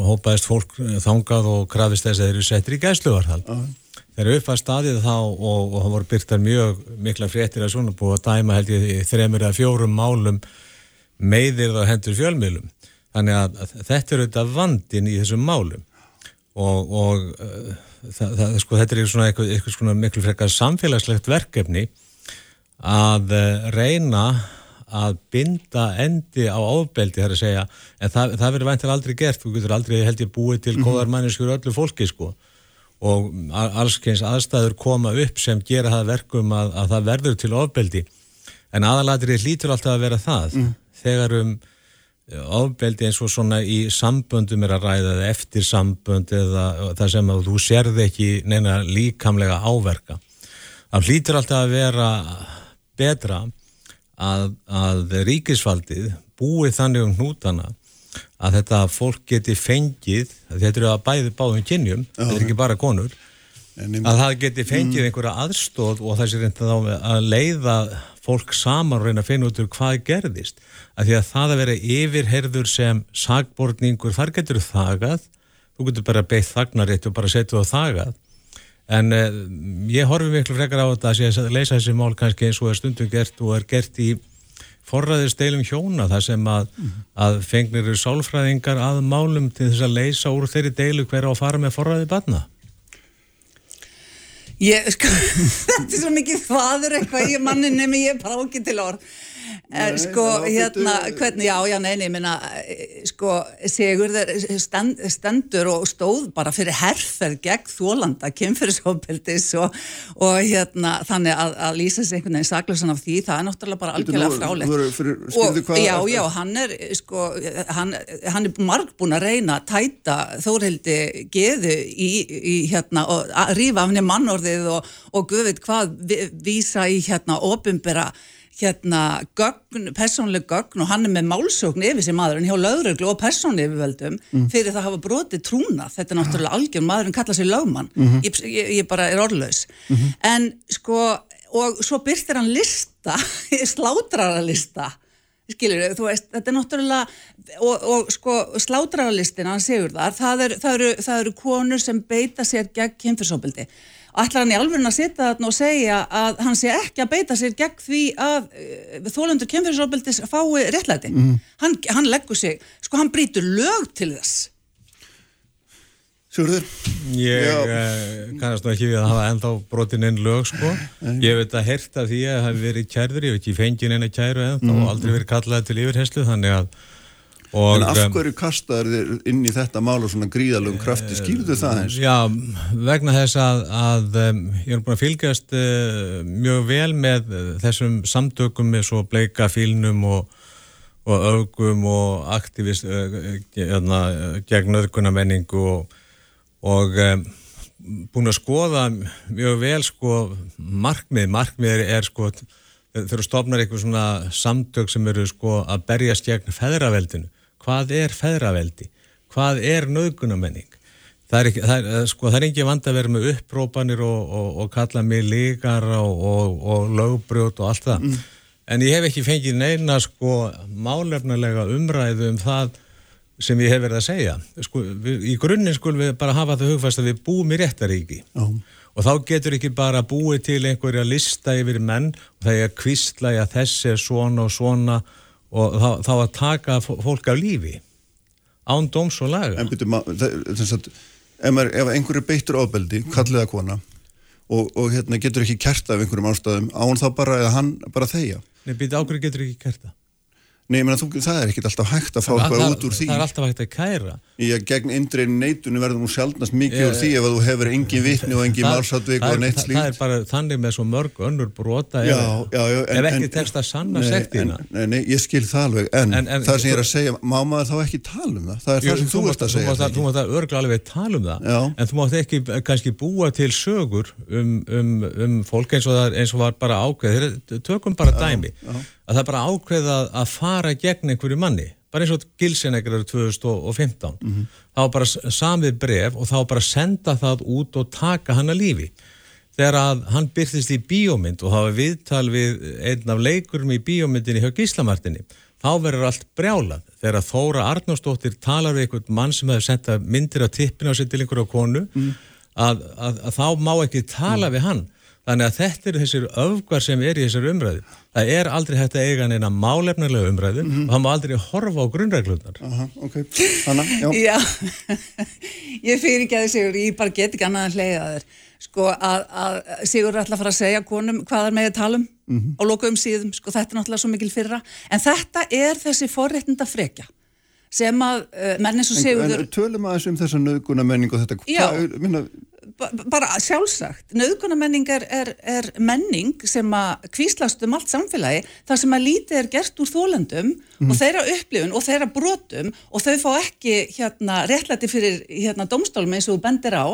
hópaðist fólk þangað og krafist þess að þeir eru settir í gæsluvarðhald. Uh -huh. Þeir eru upp að staðið þá og, og voru byrtar mjög mikla fréttir að svona búið að dæma held ég þremur eða fjórum málum meðir þá hendur fjölmiðlum. Þannig að, að þetta eru þetta vandin í þessum málum og, og uh, það, það, sko, þetta er svona eitthvað, eitthvað svona miklu frekar samfélagslegt verkefni að uh, reyna að binda endi á ábeldi þar að segja, en það, það verður væntilega aldrei gert, þú getur aldrei held ég búið til mm -hmm. góðar manneskur öllu fólki sko og allskeins aðstæður koma upp sem gera það verkum að, að það verður til ofbeldi en aðalatri hlýtur alltaf að vera það mm. Þegar um ofbeldi eins og svona í samböndum er að ræða eða eftir sambönd eða það sem að þú sérði ekki neina líkamlega áverka. Það hlýtur alltaf að vera betra að, að ríkisfaldið búið þannig um hnútana að þetta fólk geti fengið, þetta eru að bæði báðum kynjum, -huh. þetta er ekki bara konur, að það geti fengið mm. einhverja aðstóð og það sé reynda þá að leiða fólk saman og reyna að finna út úr hvað gerðist. Að því að það að vera yfirherður sem sagbortningur, þar getur þagað. Þú getur bara beigð þagnarétt og bara setja það þagað. En eh, ég horfi miklu frekar á þetta að, að leysa þessi mál kannski eins og er stundum gert og er gert í forræðist deilum hjóna þar sem að, mm. að fengnir sálfræðingar að málum til þess að leysa úr þeirri deilu hver á að fara með forræði batna Ég, sko, þetta er svo mikið fadur eitthvað í mannin nefnum ég er bara ákið til orð Nei, sko hérna hvernig já já neini minna sko Sigur stand, stendur og stóð bara fyrir herrferð gegn þólanda kynferðisofbeldis og, og hérna þannig að, að lýsa sig einhvern veginn saklausan af því það er náttúrulega bara algjörlega frálegt og já já hann er sko hann, hann er marg búin að reyna að tæta Þórhildi geðu í, í hérna og að rífa af henni mannorðið og, og guð veit hvað vísa í hérna ofinbera hérna gögn, persónleg gögn og hann er með málsókn yfir sem maðurinn hjá lögreglu og persónleg yfirveldum mm. fyrir það að hafa brotið trúna þetta er náttúrulega algjörn, maðurinn kalla sér lögmann mm -hmm. ég, ég, ég bara er orðlaus mm -hmm. en sko og svo byrtir hann lista slátraralista skilur þú veist, þetta er náttúrulega og, og sko slátraralistina hann segur þar, það, er, það, eru, það eru konur sem beita sér gegn kynfyrsóbildi ætlar hann í alveg að setja þarna og segja að hann sé ekki að beita sér gegn því að uh, þólandur kemfyrirsofbildis fái réttlæti. Mm. Hann, hann leggur sig, sko hann brítur lög til þess. Sjúrður? Ég uh, kannast ekki við að hafa ennþá brotin einn lög sko. Ég veit að herta því að það hefur verið kærður, ég veit ekki fengið eina kæru ennþá mm. og aldrei verið kallað til yfirhenslu þannig að Og, en af hverju kastaður þér inn í þetta mál og svona gríðalögum krafti, skýrðu það eins? Já, vegna þess að, að ég er búin að fylgjast uh, mjög vel með þessum samtökum með svo bleika fílnum og, og augum og aktivist uh, hérna, gegn öðguna menningu og, og búin að skoða mjög vel sko markmið, markmið er, sko þegar stofnar eitthvað svona samtök sem eru sko að berjast gegn feðraveldinu. Hvað er feðraveldi? Hvað er nöðgunamenning? Það er, það, er, sko, það er ekki vand að vera með upprópanir og, og, og kalla mig líkar og, og lögbrjót og allt það. Mm. En ég hef ekki fengið neina sko málefnulega umræðu um það sem ég hef verið að segja. Sko, við, í grunninn skulum við bara hafa það hugfast að við búum í réttaríki. Já. Oh og þá getur ekki bara búið til einhverja lista yfir menn og það er að kvistla að þessi er svona og svona og þá, þá að taka fólk af lífi. Án dóms og laga. En byrju, þess að ef, ef einhver er beittur ofbeldi, kalliða kona og, og hérna, getur ekki kerta af einhverjum ástæðum, án þá bara eða hann bara þeia Nei, byrju, áhverju getur ekki kerta Nei, meina, þú, það er ekkert alltaf hægt að fá eitthvað út úr því. Það er alltaf hægt að kæra. Já, gegn indreinu neitunum verður nú sjálfnast mikið úr því ef þú hefur engin vittni og engin málsatvík og neitt slíkt. Það er bara þannig með svo mörg önnur brota já, já, já, ef ekki tekst að sanna sektina. Nei, nei, ég skil það alveg, en, en, en það sem ég er að segja, má maður þá ekki tala um það? Það er það sem þú ert að segja. Þú mátt að örgla alveg tala um það, en þú mátt ekki kannski búa til sögur um, um, um fólk eins og var bara ákveð. Tökum bara dæmi að það bara ákveðað að fara gegn einhverju manni, bara eins og gilsinegrar 2015, mm -hmm. þá bara samið bref og þá bara senda það út og taka hann að lífi þegar að hann byrðist í bíómynd og hafa viðtal við einn af leikurum í bíómyndinni hjá Gíslamartinni þá verður allt brjálað þegar að Þóra Arnóstóttir talar við einhvern mann sem hefur sendað myndir á tippinu á sér til einhverju konu mm. að, að, að þá má ekki tala mm. við hann Þannig að þetta eru þessir öfgar sem er í þessar umræðu. Það er aldrei hægt að eiga neina málefnilega umræðu mm -hmm. og það má aldrei horfa á grunnreglunar. Aha, ok. Hanna, já. Já, ég fyrir ekki að þið segur, ég bara get ekki annað að hleyða þér. Sko að, að Sigur er alltaf að fara að segja konum hvað er með að tala um mm -hmm. á lokuðum síðum, sko þetta er náttúrulega svo mikil fyrra. En þetta er þessi forréttinda frekja sem að uh, menn eins og Sigur... En, en tölum aðeins um þessa nöðguna menning og þetta... Já. Hvað, minna, bara sjálfsagt, nöðgunamenning er, er, menning sem að kvíslast um allt samfélagi þar sem að lítið er gert úr þólendum mm. og þeirra upplifun og þeirra brotum og þau fá ekki hérna réttlæti fyrir hérna domstólum eins og bendir á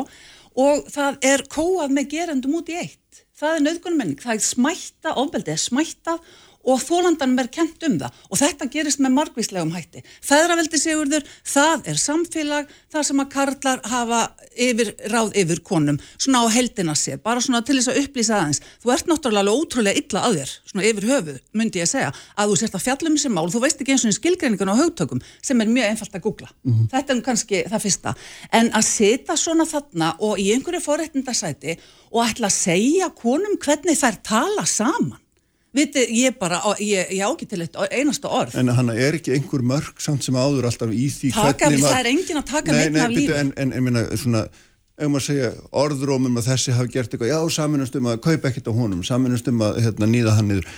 og það er kóað með gerandum út í eitt. Það er nöðgunamenning, það er smætta, ofbeldið smættað og þólandanum er kent um það og þetta gerist með margvíslegum hætti. Feðraveldi sigurður, það er samfélag þar sem að karlar hafa yfir, ráð yfir konum, svona á heldina sér, bara svona til þess að upplýsa aðeins. Þú ert náttúrulega ótrúlega illa að þér, svona yfir höfuð, myndi ég segja, að þú sért að fjallum sem mál, þú veist ekki eins og skilgreiningun á haugtökum sem er mjög einfalt að googla. Mm -hmm. Þetta er kannski það fyrsta. En að setja svona þarna og í einhverju forrættindasæti og ætla að segja konum hvernig þær tala saman Viti, ég bara, ég, ég ágit til eitt einasta orð. En hann er ekki einhver mörg samt sem áður alltaf í því taka, hvernig maður... Það er engin að taka neitt af lífi. En, en ég minna, svona, ef maður segja orðrómum að þessi hafi gert eitthvað, já, saminast um að kaupa ekkert á honum, saminast um að hérna, nýða hann niður.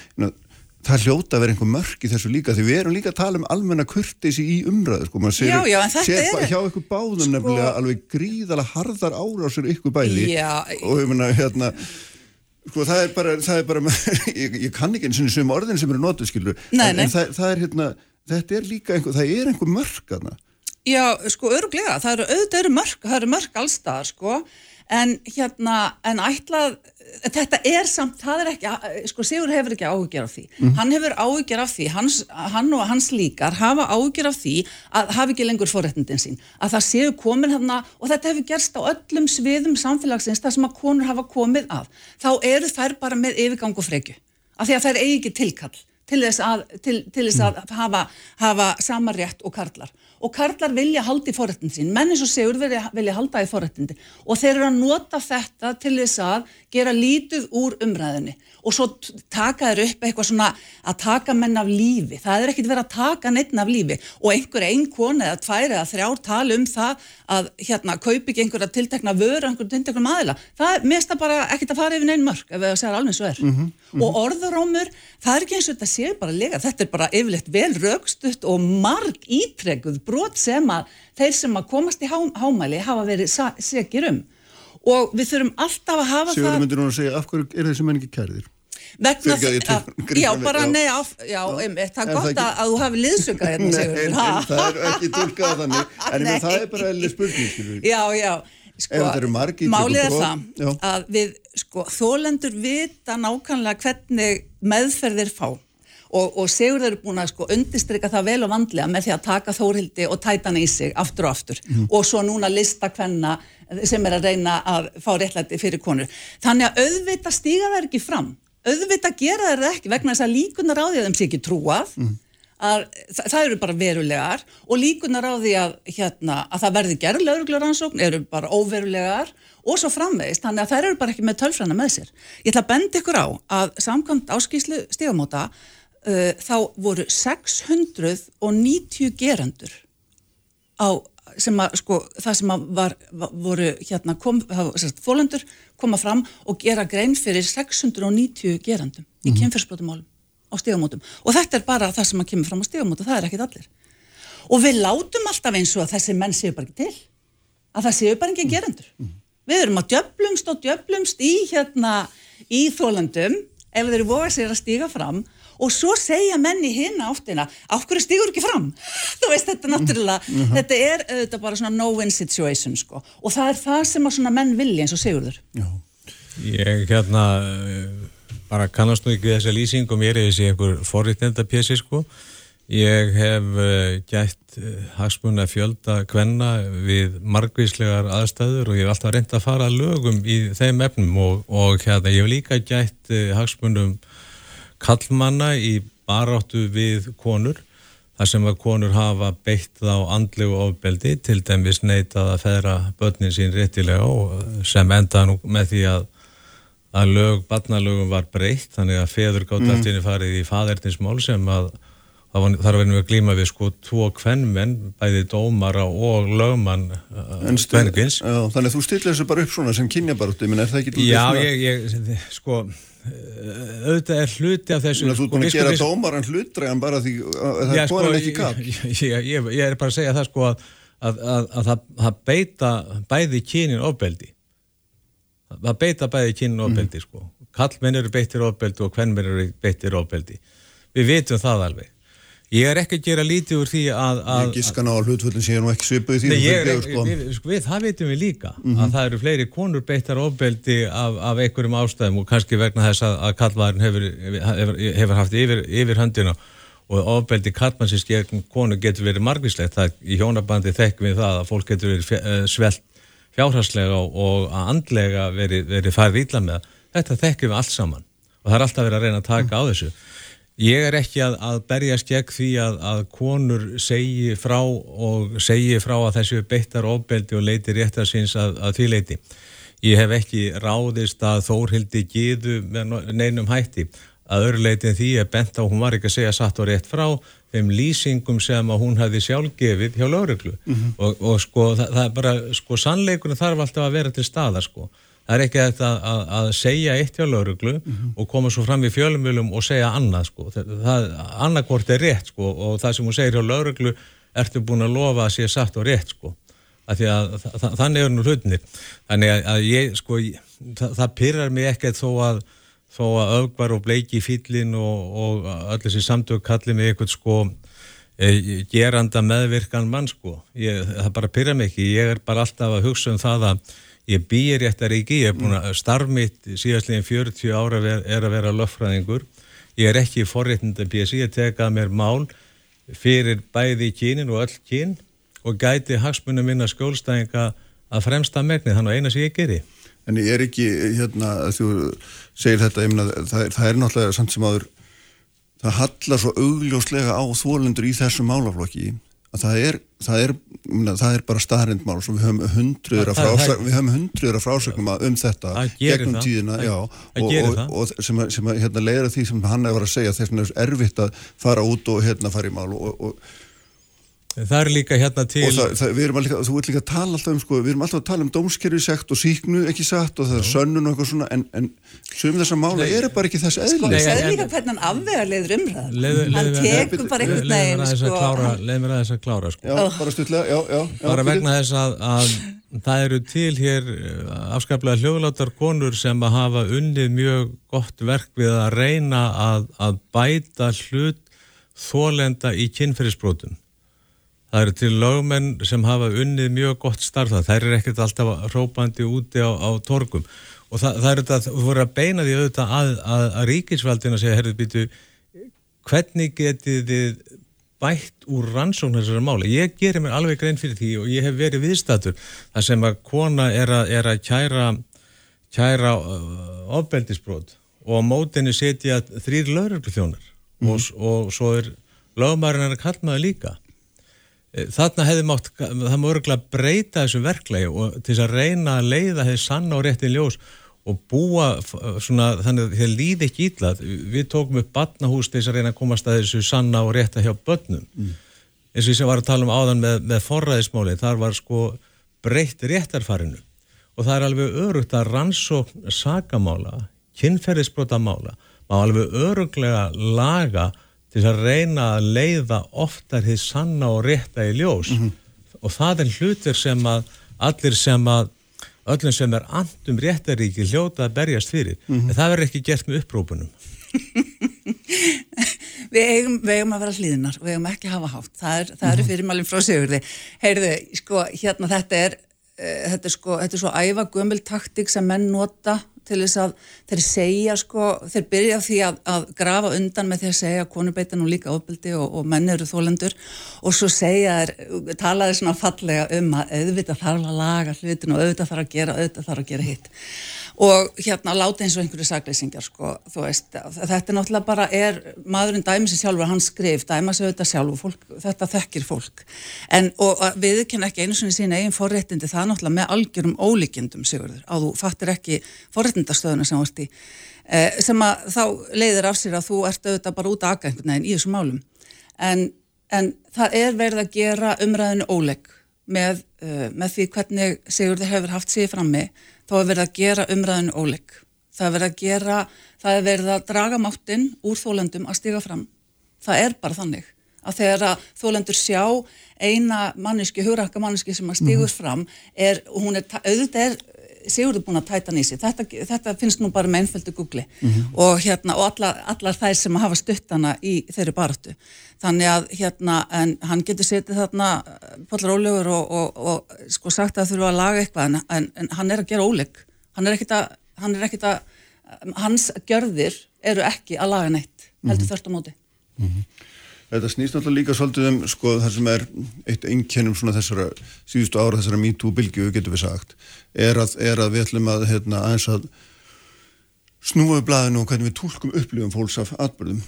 Það hljóta að vera einhver mörg í þessu líka, því við erum líka að tala um almenna kurtisi í umræðu, sko. Sér, já, já, en þetta er... Hjá ykkur báðum sko... nefnilega alveg gríðala harðar árásur ykkur bæði. Já. Og ég minna, hérna Sko það er bara, það er bara ég, ég kann ekki eins og sem orðin sem eru nótið skilur, nei, nei. en það, það er hérna þetta er líka einhver, það er einhver mörg aðna. Já, sko öruglega það eru auðvitað eru mörg, það eru mörg allstaðar sko, en hérna en ætlað þetta er samt, það er ekki, sko Sigur hefur ekki áhugjör af því, mm. hann hefur áhugjör af því, hans, hann og hans líkar hafa áhugjör af því að hafa ekki lengur forrættindin sín, að það séu komin hérna og þetta hefur gerst á öllum sviðum samfélagsins þar sem að konur hafa komið að, þá eru þær bara með yfirgang og frekju, af því að þær eigi ekki tilkall til þess að, til, til þess að mm. hafa, hafa samarrétt og karlar og karlar vilja halda í forrættin sín, menn eins og segur vilja, vilja halda í forrættindi og þeir eru að nota þetta til þess að gera lítið úr umræðinni og svo taka þeir upp eitthvað svona að taka menn af lífi, það er ekkit verið að taka neitt af lífi. Og einhver einn koni eða tvær eða þrjár tala um það að hérna kaupi ekki einhverja tiltekna vöru, einhverja tiltekna maðila, það mista bara ekkit að fara yfir neinn mörg ef það sér alveg svo er. Mm -hmm, mm -hmm. og orðurómur, það er ekki eins og þetta sé bara lega, þetta er bara yfirleitt vel raukstutt og marg ítrekkuð brot sem að þeir sem að komast í há, hámæli hafa verið segir um og við þurfum alltaf að hafa Sigurður það Sigurður myndir núna að segja, af hverju er þessi menn ekki kærðir? vegna það, já bara nei á, já, einmitt, það er gott að, að þú hafi liðsöka hérna Nei, það er ekki tólkað þannig. En það er bara eða spurning Já, já, Sko, Málið er það já. að við, sko, þólendur vita nákvæmlega hvernig meðferðir fá og, og segur þeir eru búin að sko undistrykka það vel og vandlega með því að taka þórildi og tæta hann í sig aftur og aftur mm. og svo núna lista hvenna sem er að reyna að fá réttlæti fyrir konur. Þannig að auðvita stíga þær ekki fram, auðvita gera þær ekki vegna þess að líkunar á því að þeim sé ekki trúað mm að það eru bara verulegar og líkunar á því að, hérna, að það verði gerð laurugluransókn eru bara óverulegar og svo framvegist, þannig að þær eru bara ekki með tölfræna með sér. Ég ætla að benda ykkur á að samkvæmt áskýslu stígamóta uh, þá voru 690 gerandur á sem að sko það sem að var, voru hérna kom, fólendur koma fram og gera grein fyrir 690 gerandum mm -hmm. í mhm. kynferðsbrotumálum á stígamótum og þetta er bara það sem að kemur fram á stígamótum, það er ekkit allir og við látum alltaf eins og að þessi menn séu bara ekki til að það séu bara ekki gerendur mm. við erum að djöblumst og djöblumst í hérna í þólandum ef þeir eru voga sér að stíga fram og svo segja menni hérna oftina af hverju stígur ekki fram þú veist þetta náttúrulega mm -hmm. þetta er auðvitað bara svona no-win situation sko. og það er það sem að svona menn vilja eins og segurður Ég hérna bara kannast nú ekki við þessa lýsing og mér er þessi einhver forriðnenda pjessi sko. Ég hef uh, gætt uh, hagsmunna fjölda kvenna við margvíslegar aðstæður og ég hef alltaf reynd að fara lögum í þeim efnum og, og hérna, ég hef líka gætt uh, hagsmunum kallmanna í baráttu við konur þar sem að konur hafa beitt á andlegu ofbeldi til dæmis neitað að feðra börnin sín réttilega og sem enda nú með því að að lög, barnalögum var breytt þannig að feður gátt mm. alltaf farið í fadertinsmál sem að þar verðum við að glíma við sko tvo kvennmenn, bæði dómara og lögmann kvennvins. Uh, þannig að þú stillir þessu bara upp svona sem kynja bara út, menn er það ekki Já, ég, ég, sko auðvitað er hluti af þessu. Þú búin að gera dómaran hlutræðan bara því að það er konan ekki kapp Ég er bara að segja það sko að, að, að, að það beita bæði kynin ofbeldi. Það beita bæði kynnu ofbeldi mm. sko. kallmenn eru beittir ofbeldi og hvernmenn eru beittir ofbeldi. Við vitum það alveg ég er ekki að gera lítið úr því að, að ég gískan á hlutföldin sé nú ekki svipuð í því Nei, er, sko. við, við, það vitum við líka mm -hmm. að það eru fleiri konur beittar ofbeldi af, af einhverjum ástæðum og kannski vegna þess að, að kallvæðin hefur, hefur, hefur haft yfir, yfir höndina og ofbeldi kallmannsins gegn konu getur verið margvíslegt það í hjónabandi þekkum við það að fólk getur verið eh, svelt fjárhagslega og að andlega verið veri farið íla með þetta þekkjum við allt saman og það er alltaf verið að reyna að taka á þessu ég er ekki að, að berjast gegn því að, að konur segi frá og segi frá að þessu beittar ofbeldi og leiti réttar síns að, að því leiti ég hef ekki ráðist að Þórhildi giðu með neinum hætti. Að öru leitin því að bent á hún var ekki að segja satt og rétt frá þeim lýsingum sem að hún hafi sjálfgefið hjá lauruglu mm -hmm. og, og sko það, það er bara, sko sannleikunum þarf alltaf að vera til staða sko það er ekki að, að, að segja eitt hjá lauruglu mm -hmm. og koma svo fram í fjölumölum og segja annað sko, það, það annarkort er rétt sko og það sem hún segir hjá lauruglu ertu búin að lofa að sé satt og rétt sko. Að að þannig er nú hlutinir þannig að ég sko það pyrrar mig ekkert þó að þó að öfgar og bleiki fýllin og, og öll þessi samtök kalli mig eitthvað sko e, geranda meðvirkan mann sko. Ég, það bara pyrra mig ekki, ég er bara alltaf að hugsa um það að ég býr rétt að ríki, ég er búin að starfmitt síðastlegin 40 ára er að vera löffræðingur, ég er ekki forréttinda BSI að teka mér mál fyrir bæði kínin og öll kín og gæti hagsmunum minna skjólstæðinga að fremsta megni, þannig að eina sem ég geri. En ég er ekki, hérna, þú segir þetta, ég minna, það, það er náttúrulega samt sem aður, það hallar svo augljóslega á þólendur í þessu málaflokki að það er, það er, minna, það er bara staðrindmál og við höfum hundruður höfum hundruður af frásögnum um þetta gegnum það. tíðina, já, og, og, og sem, sem hérna, leiður því sem hann hefur að segja, þess að það er erfitt að fara út og hérna fara í mál og, og Það er líka hérna til... Og það, það, við erum líka, þú ert líka að tala alltaf um, sko, við erum alltaf að tala um dómskerfisekt og síknu ekki satt og það er sönnun og eitthvað svona, en, en sögum þess að mála er bara ekki þess eðli. Sko, það er líka hvernig hann afvega leiður umræðan. Hann tekur bara einhvern veginn, sko. Leð mér að þess að klára, sko. Já, bara stutlega, já, já. bara vegna þess að, að það eru til hér eh, afskaplega hljóðlátar konur sem að hafa unnið mjög gott verk við að reyna að, að bæta hlut þólenda í kynferðisbrótum það eru til lögumenn sem hafa unnið mjög gott starfa, þær er ekkert alltaf rópandi úti á, á torgum og það, það er þetta, þú voru að beina því auðvitað að, að, að ríkisvaldina segja, herðu býtu, hvernig getið þið bætt úr rannsókn þessari máli. Ég gerir mér alveg grein fyrir því og ég hef verið viðstatur þar sem að kona er að, er að kæra, kæra uh, ofbeldisbrót og á mótinni setja þrýr lauröflufjónar mm. og, og svo er lögumærin að kalla maður líka. Eh, þarna hefði mátt, það má örgulega breyta þessu verklegi og til þess að reyna að leiða þessi sann á réttin ljós og búa svona, þannig að þið líði ekki ítlað. Við tókum upp batnahús til þess að reyna að komast að þessu sanna og rétta hjá börnum. Mm. eins og ég sem var að tala um áðan með, með forræðismáli, þar var sko breytt réttarfarinu og það er alveg örugt að rannsókn sagamála, kynferðisbrotamála, má alveg öruglega laga til að reyna að leiða oftar því sanna og rétta í ljós mm -hmm. og það er hlutir sem að allir sem að öllum sem er andum réttaríki hljóta að berjast fyrir, mm -hmm. en það verður ekki gert með upprópunum við, eigum, við eigum að vera hlýðinar við eigum ekki að hafa hátt, það er, það eru mhm. fyrirmælum frá sigurði, heyrðu, sko hérna þetta er, uh, þetta er sko þetta er svo æfa gömul taktik sem menn nota til þess að þeir segja sko, þeir byrja því að, að grafa undan með því að segja að konur nú líka ofbeldi og, og menn eru þólendur og svo segja þeir, tala þeir svona fallega um að auðvitað þarf að laga hlutin og auðvitað þarf að gera, auðvitað þarf að gera hitt og hérna láta eins og einhverju saglýsingar sko, þú veist, þetta er náttúrulega bara er, maðurinn dæmi sér sjálfur, hann skrif dæma sér þetta sjálfur, fólk, þetta þekkir fólk, en og við kenna ekki einu svona sína eigin forréttindi, það er náttúrulega með algjörum ólíkjendum, Sigurður, að þú fattir ekki forréttindastöðuna sem vart í, eh, sem að þá leiðir af sér að þú ert auðvitað bara út að aga einhvern veginn í þessum málum, en, en það er verið að gera umræðinu ólegg með, uh, með því hvernig Sigurður hefur haft sig frammi þá er verið að gera umræðinu óleik. Það er verið að gera, það er verið að draga máttinn úr þólendum að stiga fram. Það er bara þannig að þegar að þólendur sjá eina manneski, hugrakka manneski sem að stigur mm -hmm. fram, er, hún er, auðvitað er Sigurður búin að tæta nýsi, þetta, þetta finnst nú bara með einföldu googli mm -hmm. og, hérna, og alla, allar þær sem hafa stuttana í þeirri barötu. Þannig að hérna, en hann getur setið þarna Pállur Ólegur og, og, og sko sagt að þurfa að laga eitthvað en, en hann er að gera óleg, hann er ekkit að, hann er ekkit að, hans gjörðir eru ekki að laga neitt, heldur mm -hmm. þörst á móti. Mm -hmm. Þetta snýst náttúrulega líka svolítið um sko það sem er eitt einkennum þessara síðustu ára þessara MeToo-bylgju, getur við sagt, er að, er að við ætlum að hérna, aðeins að snúa við blæðinu og hvernig við tólkum upplifum fólks af atbyrðum.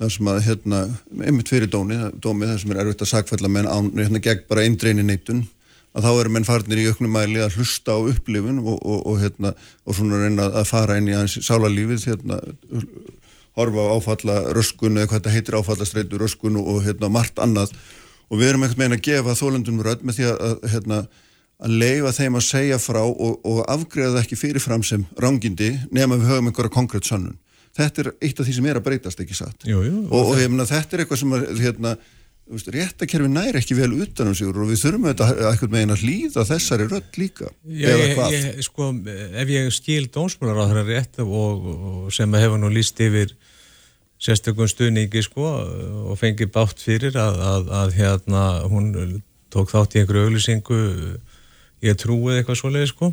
Það sem að hérna, einmitt fyrir dómi, dómi það sem er erfitt að sagfælla menn án, hérna gegn bara einn dreini neitun, að þá eru menn farnir í auknum mæli að hlusta á upplifun og, og, og hérna, og svona reyna að fara inn í aðeins sálarlífið, hérna, horfa á áfalla röskun eða hvað þetta heitir áfallastreitu röskun og hérna margt annað. Og við erum ekkert meina að gefa þólendunum rödd með því að, hérna, að leifa þeim að segja frá og, og afgreða það ekki fyrirfram sem rángindi nema við höfum einhverja konkrétt sannun. Þetta er eitt af því sem er að breytast ekki satt? Jú, jú, og, og hefna, þetta er eitthvað sem er hérna, réttakerfi næri ekki vel utanum sig og við þurfum þetta eitthvað megin að hlýða þessari rödd líka Já, ég, ég, sko, ef ég skil dónsmálar á þeirra rétt og, og sem hefur nú líst yfir sérstökum stuðningi sko og fengi bátt fyrir að, að, að hérna hún tók þátt í einhverju auglisingu ég trúið eitthvað svoleiði sko.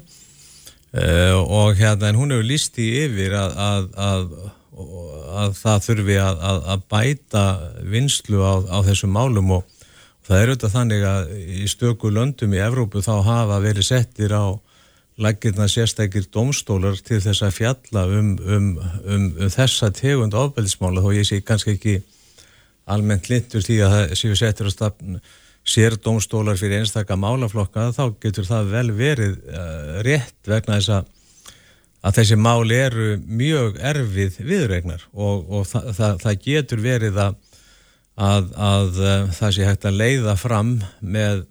Uh, og hérna en hún hefur lísti yfir að, að það þurfi að bæta vinslu á, á þessum málum og, og það er auðvitað þannig að í stöku löndum í Evrópu þá hafa verið settir á laggirna sérstakir domstólar til þess að fjalla um, um, um, um þessa tegund ofbeldismála þó ég sé kannski ekki almennt lindur því að það séu settir að stafn sér domstólar fyrir einstakka málaflokka þá getur það vel verið uh, rétt vegna þess að að þessi máli eru mjög erfið viðregnar og, og það, það, það getur verið að, að, að uh, það sé hægt að leiða fram með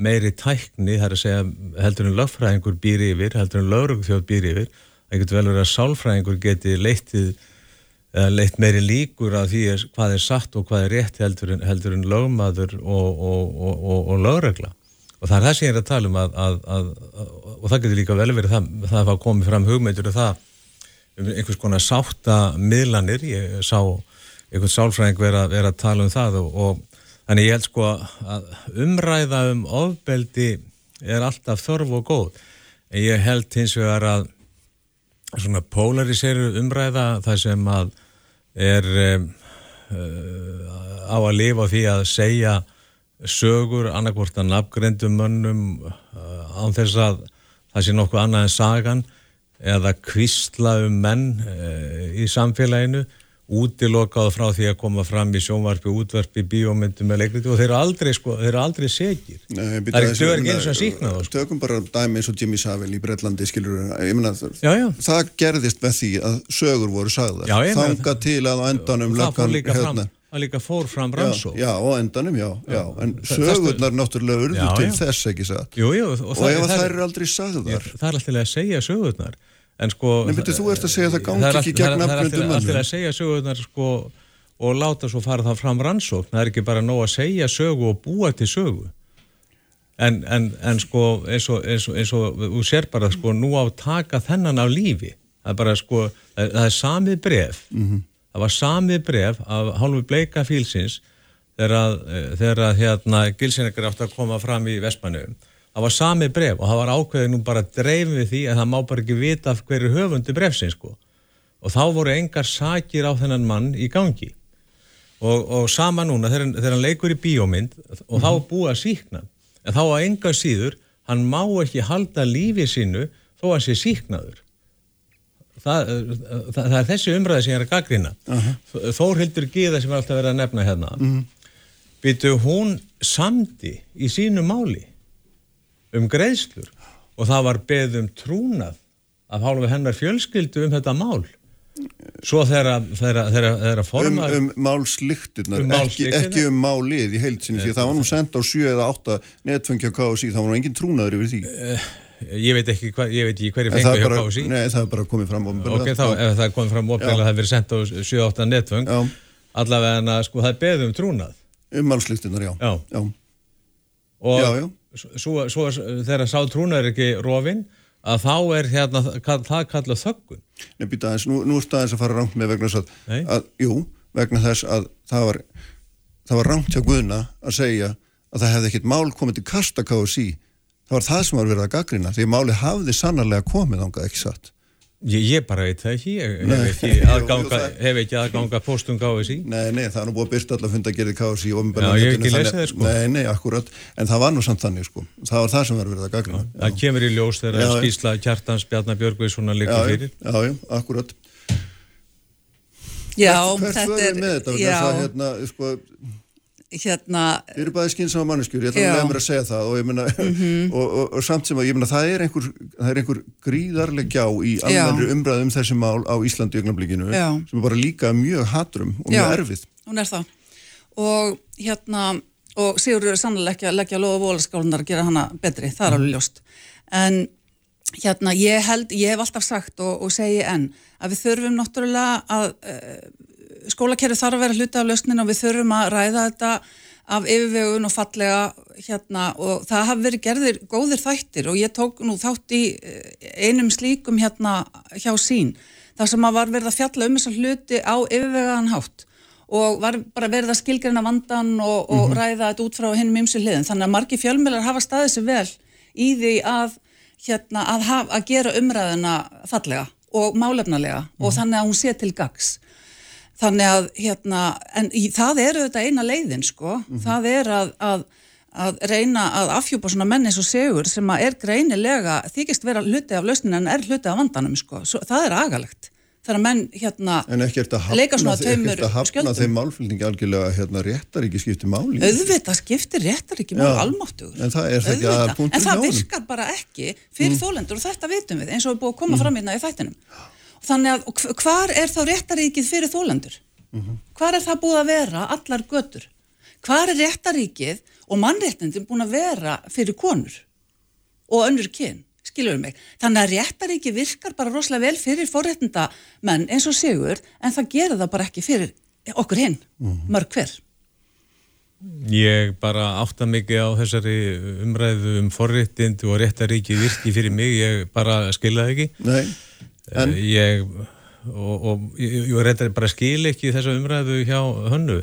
meiri tækni, það er að segja heldur en lögfræðingur býr yfir, heldur en lögrugþjóð býr yfir, það getur vel verið að sálfræðingur geti leittið leitt meiri líkur að því hvað er satt og hvað er rétt heldur en, heldur en lögmaður og, og, og, og lögregla. Og það er það sem ég er að tala um að, að, að, og það getur líka vel verið það, það að komið fram hugmyndur og það um einhvers konar sátta miðlanir, ég sá einhvern sálfræðing vera, vera að tala um það og Þannig ég held sko að umræða um ofbeldi er alltaf þörf og góð. En ég held hins vegar að svona polariseru umræða það sem að er um, á að lifa því að segja sögur annarkvort að nafngrendum mönnum uh, án þess að það sé nokkuð annað en sagan eða kvistla um menn uh, í samfélaginu útilokað frá því að koma fram í sjónvarpi, útvarpi, bíómyndum og þeir eru aldrei, sko, þeir eru aldrei segir. Nei, það er ekki eins og síkna þá. Sko. Tökum bara dæmi eins og Jimmy Savile í Breitlandi, skilur, ég já. það gerðist með því að sögur voru sagðar. Þanga til að á endanum það fór líka hérna. fram, það líka fór fram rannsó. Já, á endanum, já, já, en sögurnar náttúrulega urðu til þess ekki sagt. Jú, jú, og, og ef það eru aldrei sagðar. Það er alltaf að segja sögurnar en sko Nei, betur, þú ert að segja að það gangi ekki gegn afgröndum það er alltaf að segja sögurnar sko og láta svo fara það fram rannsókn það er ekki bara nóg að segja sögu og búa til sögu en, en, en sko eins og, eins og, eins og þú sér bara sko nú á að taka þennan á lífi það er bara sko, það, það er samið bref mm -hmm. Það var samið bref af hálfu bleika fílsins þegar, þegar hérna gilsinnegar átt að koma fram í Vestmannu það var samið bref og það var ákveðið nú bara dreifin við því að það má bara ekki vita hverju höfundi brefsins sko. Og þá voru engar sakir á þennan mann í gangi. Og, og sama núna þegar, þegar hann leikur í bíómynd og mm -hmm. þá er búið að síkna en þá á enga síður hann má ekki halda lífið sínu þó að sé síknaður það, það, það er þessi umræði sem ég er að gaggrina uh -huh. Þórhildur Gíða sem er alltaf verið að nefna hérna mm -hmm. byttu hún samdi í sínu máli um greiðslur og það var beðum trúnað af hálfu hennar fjölskyldu um þetta mál Svo þeirra formar... Um, um málslykturnar, um ekki, ekki um málið í heilsinni, því það var nú sendt á 7 eða 8 netfengja KSI, það var nú engin trúnaður yfir því. Ég veit ekki, hva, ég veit ekki hverju fengja hjá KSI. Nei, það er bara komið fram ofnbeglega. Ok, þá, ef það er komið fram ofnbeglega, það er verið sendt á 7-8 netfeng, allavega sko það er beðum trúnað. Um málslykturnar, já. Já. já. Og já, já. svo, svo þegar sá trúnaður ekki rofinn, að þá er hérna, það kallað þöggun. Nei, býta aðeins, nú, nú er staðins að fara rangt með vegna þess að, að, jú, vegna þess að það var, það var rangt hjá Guðna að segja að það hefði ekkit mál komið til kasta KSI, það var það sem var verið að gaggrina, því máli hafði sannarlega komið ánga ekki satt. Ég, ég bara veit það ekki, ég hef ekki aðganga, hef ekki aðganga postum KSI. Nei, nei, það er nú búið að byrsta allar fund að gera KSI. Já, ég hef ekki lesið það sko. Nei, nei, akkurat, en það var nú samt þannig sko, það var það sem var verið að gagna. Já, það kemur í ljós þegar að skýrsla Kjartans Bjarnar Björgvið svona líka fyrir. Já, já, akkurat. Já, Hvert, þetta er, þetta, já. Það, hérna, sko, hérna Við erum bæðið skynsama manneskjur, ég ætla að lega mér að segja það og, myna, mm -hmm. og, og, og samt sem að ég myna það er einhver, það er einhver gríðarleg gjá í alveg umræðum um þessi mál á Íslandi ögnablikinu sem er bara líka mjög hatrum og mjög Já, erfið. hún er það. Og hérna og Sigur eru sannlega ekki að leggja loða vólaskálunar að gera hana betri, það er alveg ljóst. En hérna ég held, ég hef alltaf sagt og segi enn að við þurfum náttúrulega að uh, skólakerfi þarf að vera hluti af lausnin og við þurfum að ræða þetta af yfirvegun og fallega hérna og það hafi verið gerðir góðir þættir og ég tók nú þátt í eh, einum slíkum hérna hjá sín þar sem að var verið að fjalla um þessar hluti á yfirvegaðan hátt og var bara verið að skilgjörna vandan og, og mm -hmm. ræða þetta út frá hennum ymsi hliðin þannig að margi fjölmjölar hafa staðið sér vel í því að, hérna, að, haf, að gera umræðina fallega og málefnalega mm -hmm. og mhm. þannig að hún sé til gags Þannig að, hérna, en í, það eru þetta eina leiðin, sko. Mm -hmm. Það er að, að, að reyna að afhjúpa svona menn eins og segur sem að er greinilega, þykist vera hluti af lausnin en er hluti af vandanum, sko. Svo, það er agalegt. Það er að menn, hérna, leika svona skjöldum. Er þetta að hafna þeim málfylgningi algjörlega, hérna, réttar ekki skipti máli? Auðvitað skiptir réttar ekki máli almáttugur. En það er það En það virkar bara ekki fyrir mm. þólendur og þetta vitum við eins og við búum að koma mm. fram hérna í þættinum. Þannig að hvar er þá réttaríkið fyrir þólendur? Mm -hmm. Hvar er það búið að vera allar götur? Hvar er réttaríkið og mannréttindin búin að vera fyrir konur og önnur kyn? Skilur við mig. Þannig að réttaríki virkar bara rosalega vel fyrir forréttindamenn eins og sigur en það gerir það bara ekki fyrir okkur hinn, mm -hmm. mörg hver. Ég bara átta mikið á þessari umræðu um forréttind og réttaríki virki fyrir mig, ég bara skiljaði ekki. Nei. En... Ég og, og ég reyndar bara skil ekki þessa umræðu hjá hönnu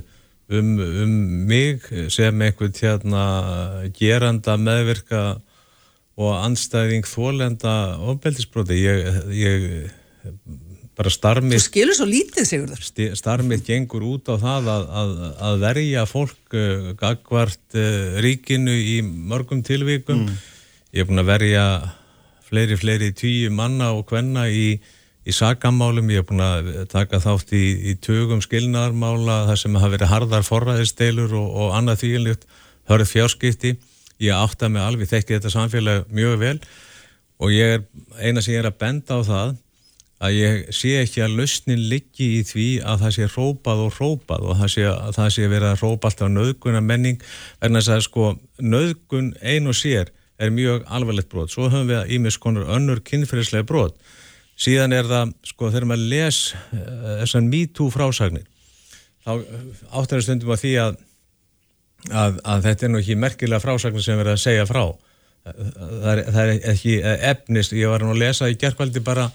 um, um mig sem einhvern hérna geranda meðvirka og anstæðing þólenda ofbeldisbroti. Ég, ég bara starmið Þú skilur svo lítið Sigurður. Starmið gengur út á það að, að, að verja fólk uh, gagvart uh, ríkinu í mörgum tilvíkum mm. ég er búin að verja fleiri, fleiri tíu manna og hvenna í, í sakamálum, ég er búin að taka þátt í, í tögum skilnaðarmála þar sem hafa verið hardar forræðisteilur og, og annað þýjilegt hörð fjárskipti, ég átta mig alveg þekki þetta samfélag mjög vel. Og ég er, eina sem ég er að benda á það að ég sé ekki að lausnin liggi í því að það sé rópað og rópað og það sé, það sé verið að rópa alltaf nöðguna menning en þess að sko nöðgun ein og sér er mjög alvarlegt brot. Svo höfum við ímis konur önnur kynferðislega brot. Síðan er það, sko, þegar maður les uh, þessan MeToo frásagnir, þá áttar það stundum að því að, að, að þetta er nú ekki merkilega frásagnir sem verður að segja frá. Það er, það er ekki efnist, ég var nú að lesa í gerðkvaldi bara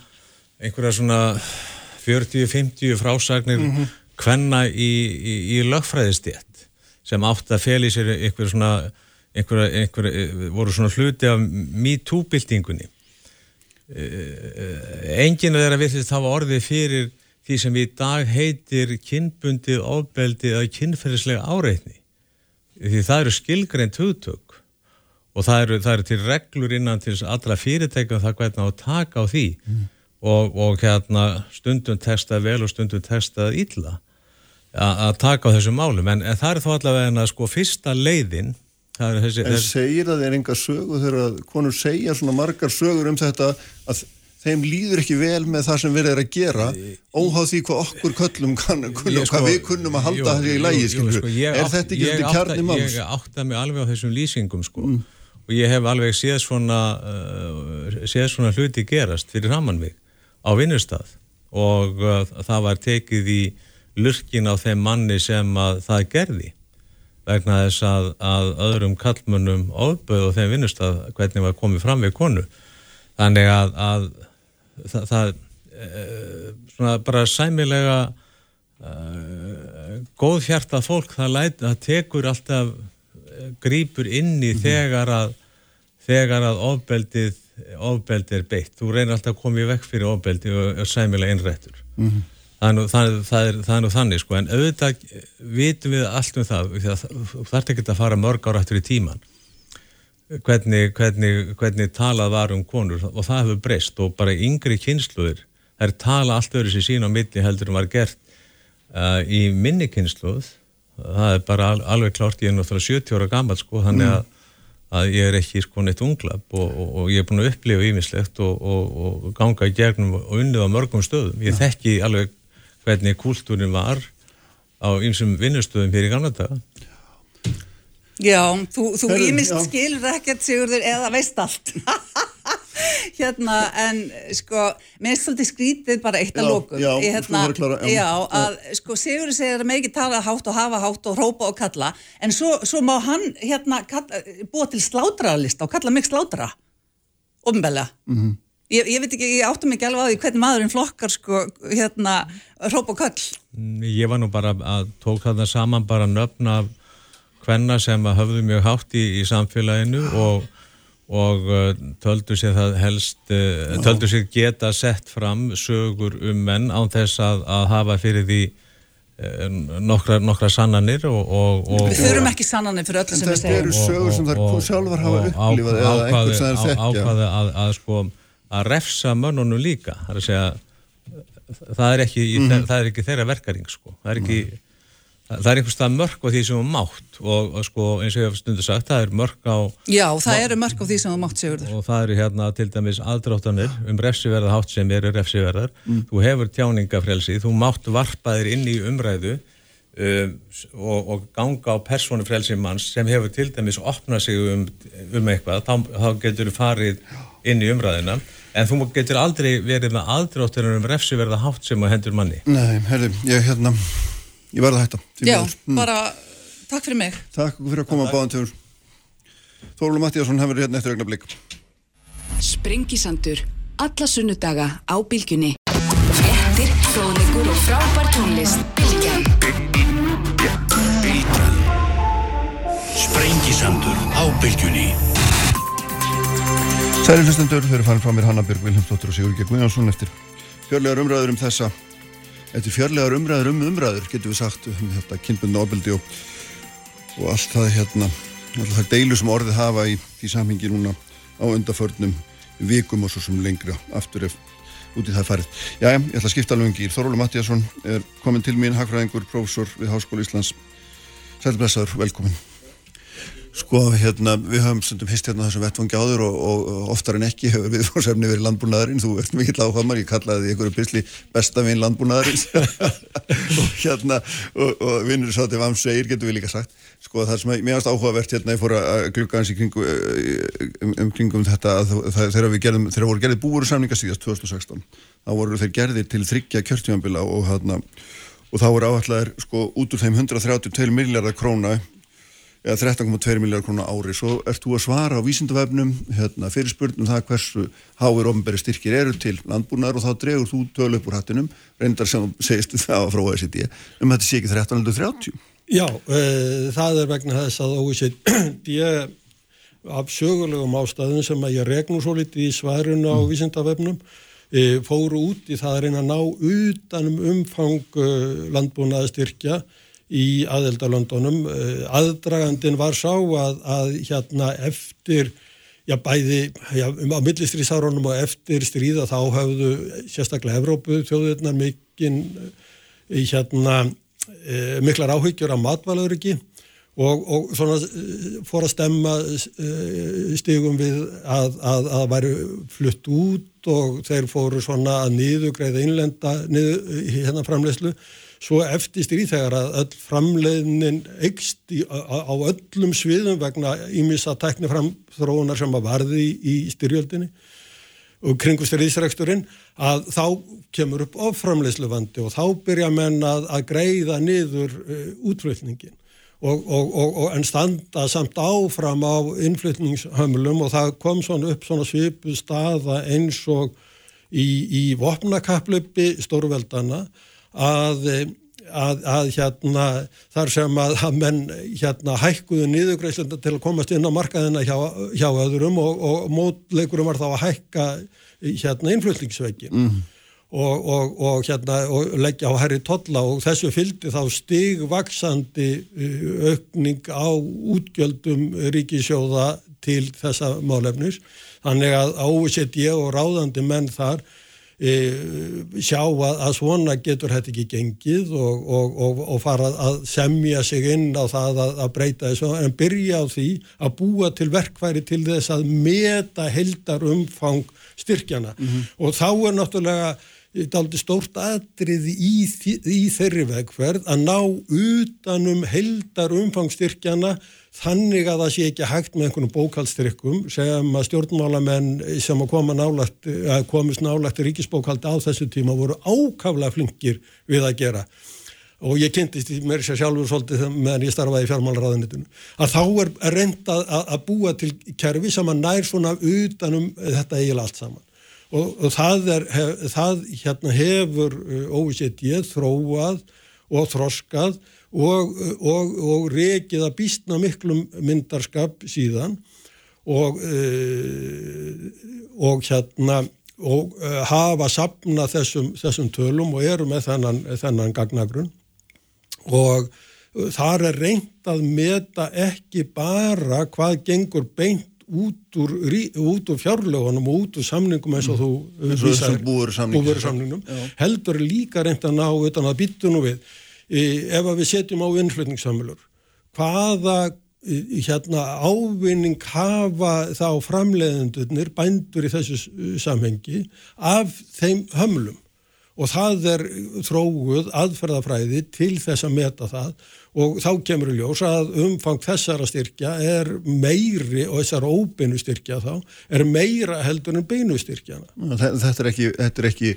einhverja svona 40-50 frásagnir mm -hmm. hvenna í, í, í lögfræðistétt sem átt að fel í sér einhverja svona einhverja, einhverja, eh, voru svona hluti af MeToo-byltingunni eh, enginn af þeirra villist hafa orðið fyrir því sem í dag heitir kynbundið ofbeldið að kynferðislega áreitni. Því það eru skilgreint hugtök og það eru, það eru til reglur innan til allra fyrirtækjum það hvernig á að taka á því. Mm. og, og hérna stundum testað vel og stundum testað illa að taka á þessu málum. En, en það er þá allavega en að sko fyrsta leiðin Þessi, en segir að það er enga sögu þegar konur segja svona margar sögur um þetta að þeim líður ekki vel með það sem við erum að gera óháð því hvað okkur köllum kann, kunnum, sko, hvað við kunnum að halda það í lægi sko, er átta, þetta ekki þetta kjarni máls? Ég átta mig alveg á þessum lýsingum sko. Mm. og ég hef alveg séð svona uh, séð svona hluti gerast fyrir Ramanvík á vinnustad og uh, það var tekið í lurkin á þeim manni sem það gerði vegna þess að, að öðrum kallmönnum ofböð og þeim vinnust að hvernig var komið fram við konu. Þannig að, að það, það e, svona bara sæmilega e, góð hjarta fólk það, læt, það tekur alltaf e, grýpur inni mm -hmm. þegar að þegar að ofbeldið ofbeldið er beitt, þú reynir alltaf að koma í vekk fyrir ofbeldið og er sæmilega innrættur. Mm -hmm það er nú, það, það er, það er nú þannig sko. En auðvitað vitum við allt um það þarf ekki að fara mörg ára eftir í tíman hvernig, hvernig, hvernig talað var um konur. Og það hefur breyst og bara yngri kynsluður það er tala allt öðru sér sín á milli heldur en var gert uh, í minni kynsluð það er bara al, alveg klárt ég er náttúrulega 70 ára gammal sko þannig að, að ég er ekki sko neitt unglap og, og, og ég er búin að upplifa ymislegt og, og ganga í gegnum og unnið á mörgum stöðum. Ég þekki alveg hvernig kúltúrin var á einsum vinnustöðum fyrir gamla daga. Já, þú, þú ímist skilur ekkert Sigurður eða veist allt. hérna, en sko, mér er svolítið skrítið bara eitt að lókum. Já, ég, hérna, klara, já, já, að sko Sigurður segir að með ekki tala hátt og hafa hátt og hrópa og kalla, en svo, svo má hann hérna kalla, búa til slátrarlista og kalla mig slátra, ofnbelja. Mhm. Mm Ég, ég veit ekki, ég áttum ekki alveg á því hvernig maðurinn flokkar sko, hérna, hróp og kall. Mm, ég var nú bara að tók þarna saman bara nöfna hvenna sem höfðu mjög hátt í, í samfélaginu og, og uh, töldu sér það helst, uh, töldu sér geta sett fram sögur um menn án þess að, að hafa fyrir því uh, nokkra, nokkra sannanir og, og, Við þurfum ekki sannanir fyrir öllu sem við segjum. Þetta eru sögur sem þar sjálfar hafa upplifað eða einhvers sem það er þekkja. Ákvaði að, að sko að refsa mönnunum líka það er að segja það er ekki, mm -hmm. það er ekki þeirra verkaring sko. það er ekki það er einhvers stað mörg á því sem er mátt og, og sko, eins og ég hef stundu sagt, það er mörg á Já, það eru mörg á því sem er mátt Sigurður og það eru hérna til dæmis aðdráttanir um refsiverða hátt sem eru refsiverðar mm. þú hefur tjáningafrelsi, þú mátt varpaðir inn í umræðu um, og, og ganga á persónufrelsi manns sem hefur til dæmis opnað sig um, um eitthvað, þá, þá getur þú farið inn í umræðina En þú getur aldrei verið með aðdráttur um refsiverða hátt sem að hendur manni. Nei, herri, ég, hérna, ég var að hætta. Já, mm. bara takk fyrir mig. Takk fyrir að koma að báðan tjóður. Þóruldur Mattíasson hefur hérna eftir egna blik. Sprengisandur, alla sunnudaga á bylgjunni. Frettir, fróðlegur og frábær tónlist. Bylgjan. Eitrun Sprengisandur á bylgjunni Særi hlustendur, þau eru farin frá mér Hannabjörg Vilhelmsdóttir og Sigur G. Guðjónsson eftir fjörlegar umræður um þessa eftir fjörlegar umræður um umræður getur við sagt um þetta kynbundna ofbeldi og, og allt það hérna alltaf það deilu sem orðið hafa í því samhengi núna á undaförnum vikum og svo sem lengra aftur ef út í það farið. Já, ég ætla að skipta alveg um gýr. Þorólu Mattíasson er komin til mín, hagfræðingur, prófessor við Háskóla Íslands. Sælblessaður, velkomin. Sko, hérna, við höfum stundum hist hérna þessum vettfangi áður og, og oftar en ekki hefur við fórsefni verið landbúnaðarinn, þú ert mikill áhamar, ég kallaði því einhverju bysli besta vinn landbúnaðarins og hérna, og, og vinnur svo til Vamsveir, getur við líka sagt. Sko, það sem mér ást áhugavert hérna, ég fór að glukka hans í kringu, um, um kringum þetta að það, þegar við gerðum, þegar voru gerðið búuru samninga síðast 2016, þá voru þeir gerðið til þryggja kjörtjónbila og hérna, og þá voru áallar, sko, út úr þeim 132 miljardar króna eða 13,2 miljardar krónar ári. Svo ert þú að svara á vísindavefnum hérna, fyrir spurnum það hversu háir ofnbæri styrkir eru til landbúnaðar og þá dregur þú tölu upp úr hattinum. Reyndar sem segist það frá OECD um þetta sé ekki 1330 Já, uh, það er vegna þess að OECD af sögulegum ástæðum sem að ég regnu svo litið í svarun á mm. vísindavefnum uh, fóru út í það að reyna að ná utanum umfang uh, landbúnaðastyrkja í aðeldalöndunum. Eh, aðdragandin var sá að, að hérna eftir, já bæði já, á millistriðsárunum og eftir stríða þá hafðu sérstaklega Evrópu þjóðurnar mikinn eh, hérna e, miklar áhyggjur af matvalauðriki og, og svona fór að stemma stigum við að, að, að væri flutt út og þeir fóru svona að niðugreiða innlenda niður, hérna framleyslu svo eftir stríð þegar að öll framleiðnin eikst á, öllum sviðum vegna ímissa tekni framþróunar sem að varði í, styrjöldinni og kringu stríðsreksturinn að þá kemur upp offramleiðsluvandi og þá byrja menn að, að greiða niður uh, útflutningin og, og, og, en standa samt áfram á innflutningshömlum og það kom svona upp svona svipu staða eins og í, í vopnakaplöpi stórveldana að, að, að hérna þar sem að, að menn hérna hækkuðu niðugreislunda til að komast inn á markaðina hjá, hjá öðrum og, og mótleikurum var þá að hækka hérna innflutningsveikin mm. og, og, og hérna og leggja á herri totla og þessu fylgdi þá stigvaksandi uh, aukning á útgjöldum ríkisjóða til þessa málefnis þannig að OECD og ráðandi menn þar sjá að, að svona getur þetta ekki gengið og, og, og, og fara að semja sig inn á það að, að breyta þessu en byrja á því að búa til verkværi til þess að meta heldar umfang styrkjana mm -hmm. og þá er náttúrulega aldrei stórt atrið í, í þeirri vegferð að ná utanum heldar umfangstyrkjana þannig að það sé ekki hægt með einhvern bókaldstyrkum sem að stjórnmálamenn sem að koma nálagt, að komist nálagt ríkisbókaldi á þessu tíma voru ákaflega flinkir við að gera. Og ég kynntist í mér sér sjálfur svolítið meðan ég starfaði í fjármálaráðunitinu að þá er reynd að, að búa til kerfi sem að nær svona utanum þetta eiginlega allt saman. Og, og það, er, hef, það hérna, hefur uh, OECD þróað og þroskað og, og, og rekið að býstna miklum myndarskap síðan og, uh, og hérna og uh, hafa sapna þessum, þessum tölum og eru með þennan, þennan gagnagrun og þar er reynd að meta ekki bara hvað gengur beint út úr, út úr fjárlegunum og út úr samningum eins og þú mm. búur samningum heldur líka reynd að ná utan að byttu nú við e, ef við setjum á innflutningssamlur hvaða e, hérna ávinning hafa þá framleiðendurnir bændur í þessu samhengi af þeim hömlum og það er þróguð aðferðafræði til þess að meta það og þá kemur í ljós að umfang þessara styrkja er meiri og þessara óbeinu styrkja þá er meira heldur en beinu styrkjana. Þetta er ekki, þetta er ekki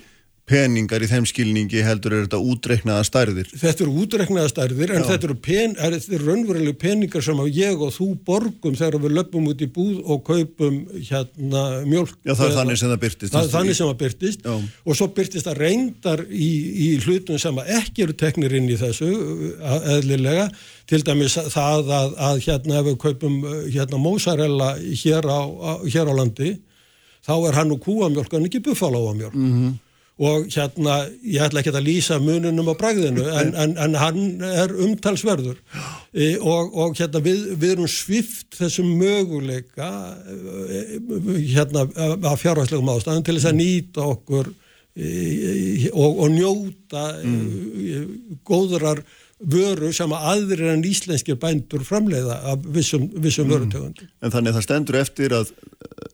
peningar í þeim skilningi heldur er þetta útreiknaða stærðir Þetta eru útreiknaða stærðir en Já. þetta eru, pen, er, eru raunverulegu peningar sem að ég og þú borgum þegar við löpum út í búð og kaupum hérna mjölk Já, það er þannig sem það birtist. Það er þannig sem það byrtist Já. og svo byrtist það reyndar í, í hlutum sem að ekki eru teknir inn í þessu uh, eðlilega til dæmis það að, að hérna ef við kaupum uh, hérna mozzarella hér á, hér á landi þá er hann og kúamjölk en ekki buffalóamjölk -hmm. Og hérna ég ætla ekki að lýsa mununum á bragðinu en, en, en hann er umtalsverður. E, og, og hérna við, við erum svift þessum möguleika e, hérna af fjárhagslegum ástæðum til þess að nýta okkur e, og, og njóta e, góðrar vöru sem að aðrir en íslenskir bændur framleiða af vissum, vissum vörutegundum. En þannig að það stendur eftir að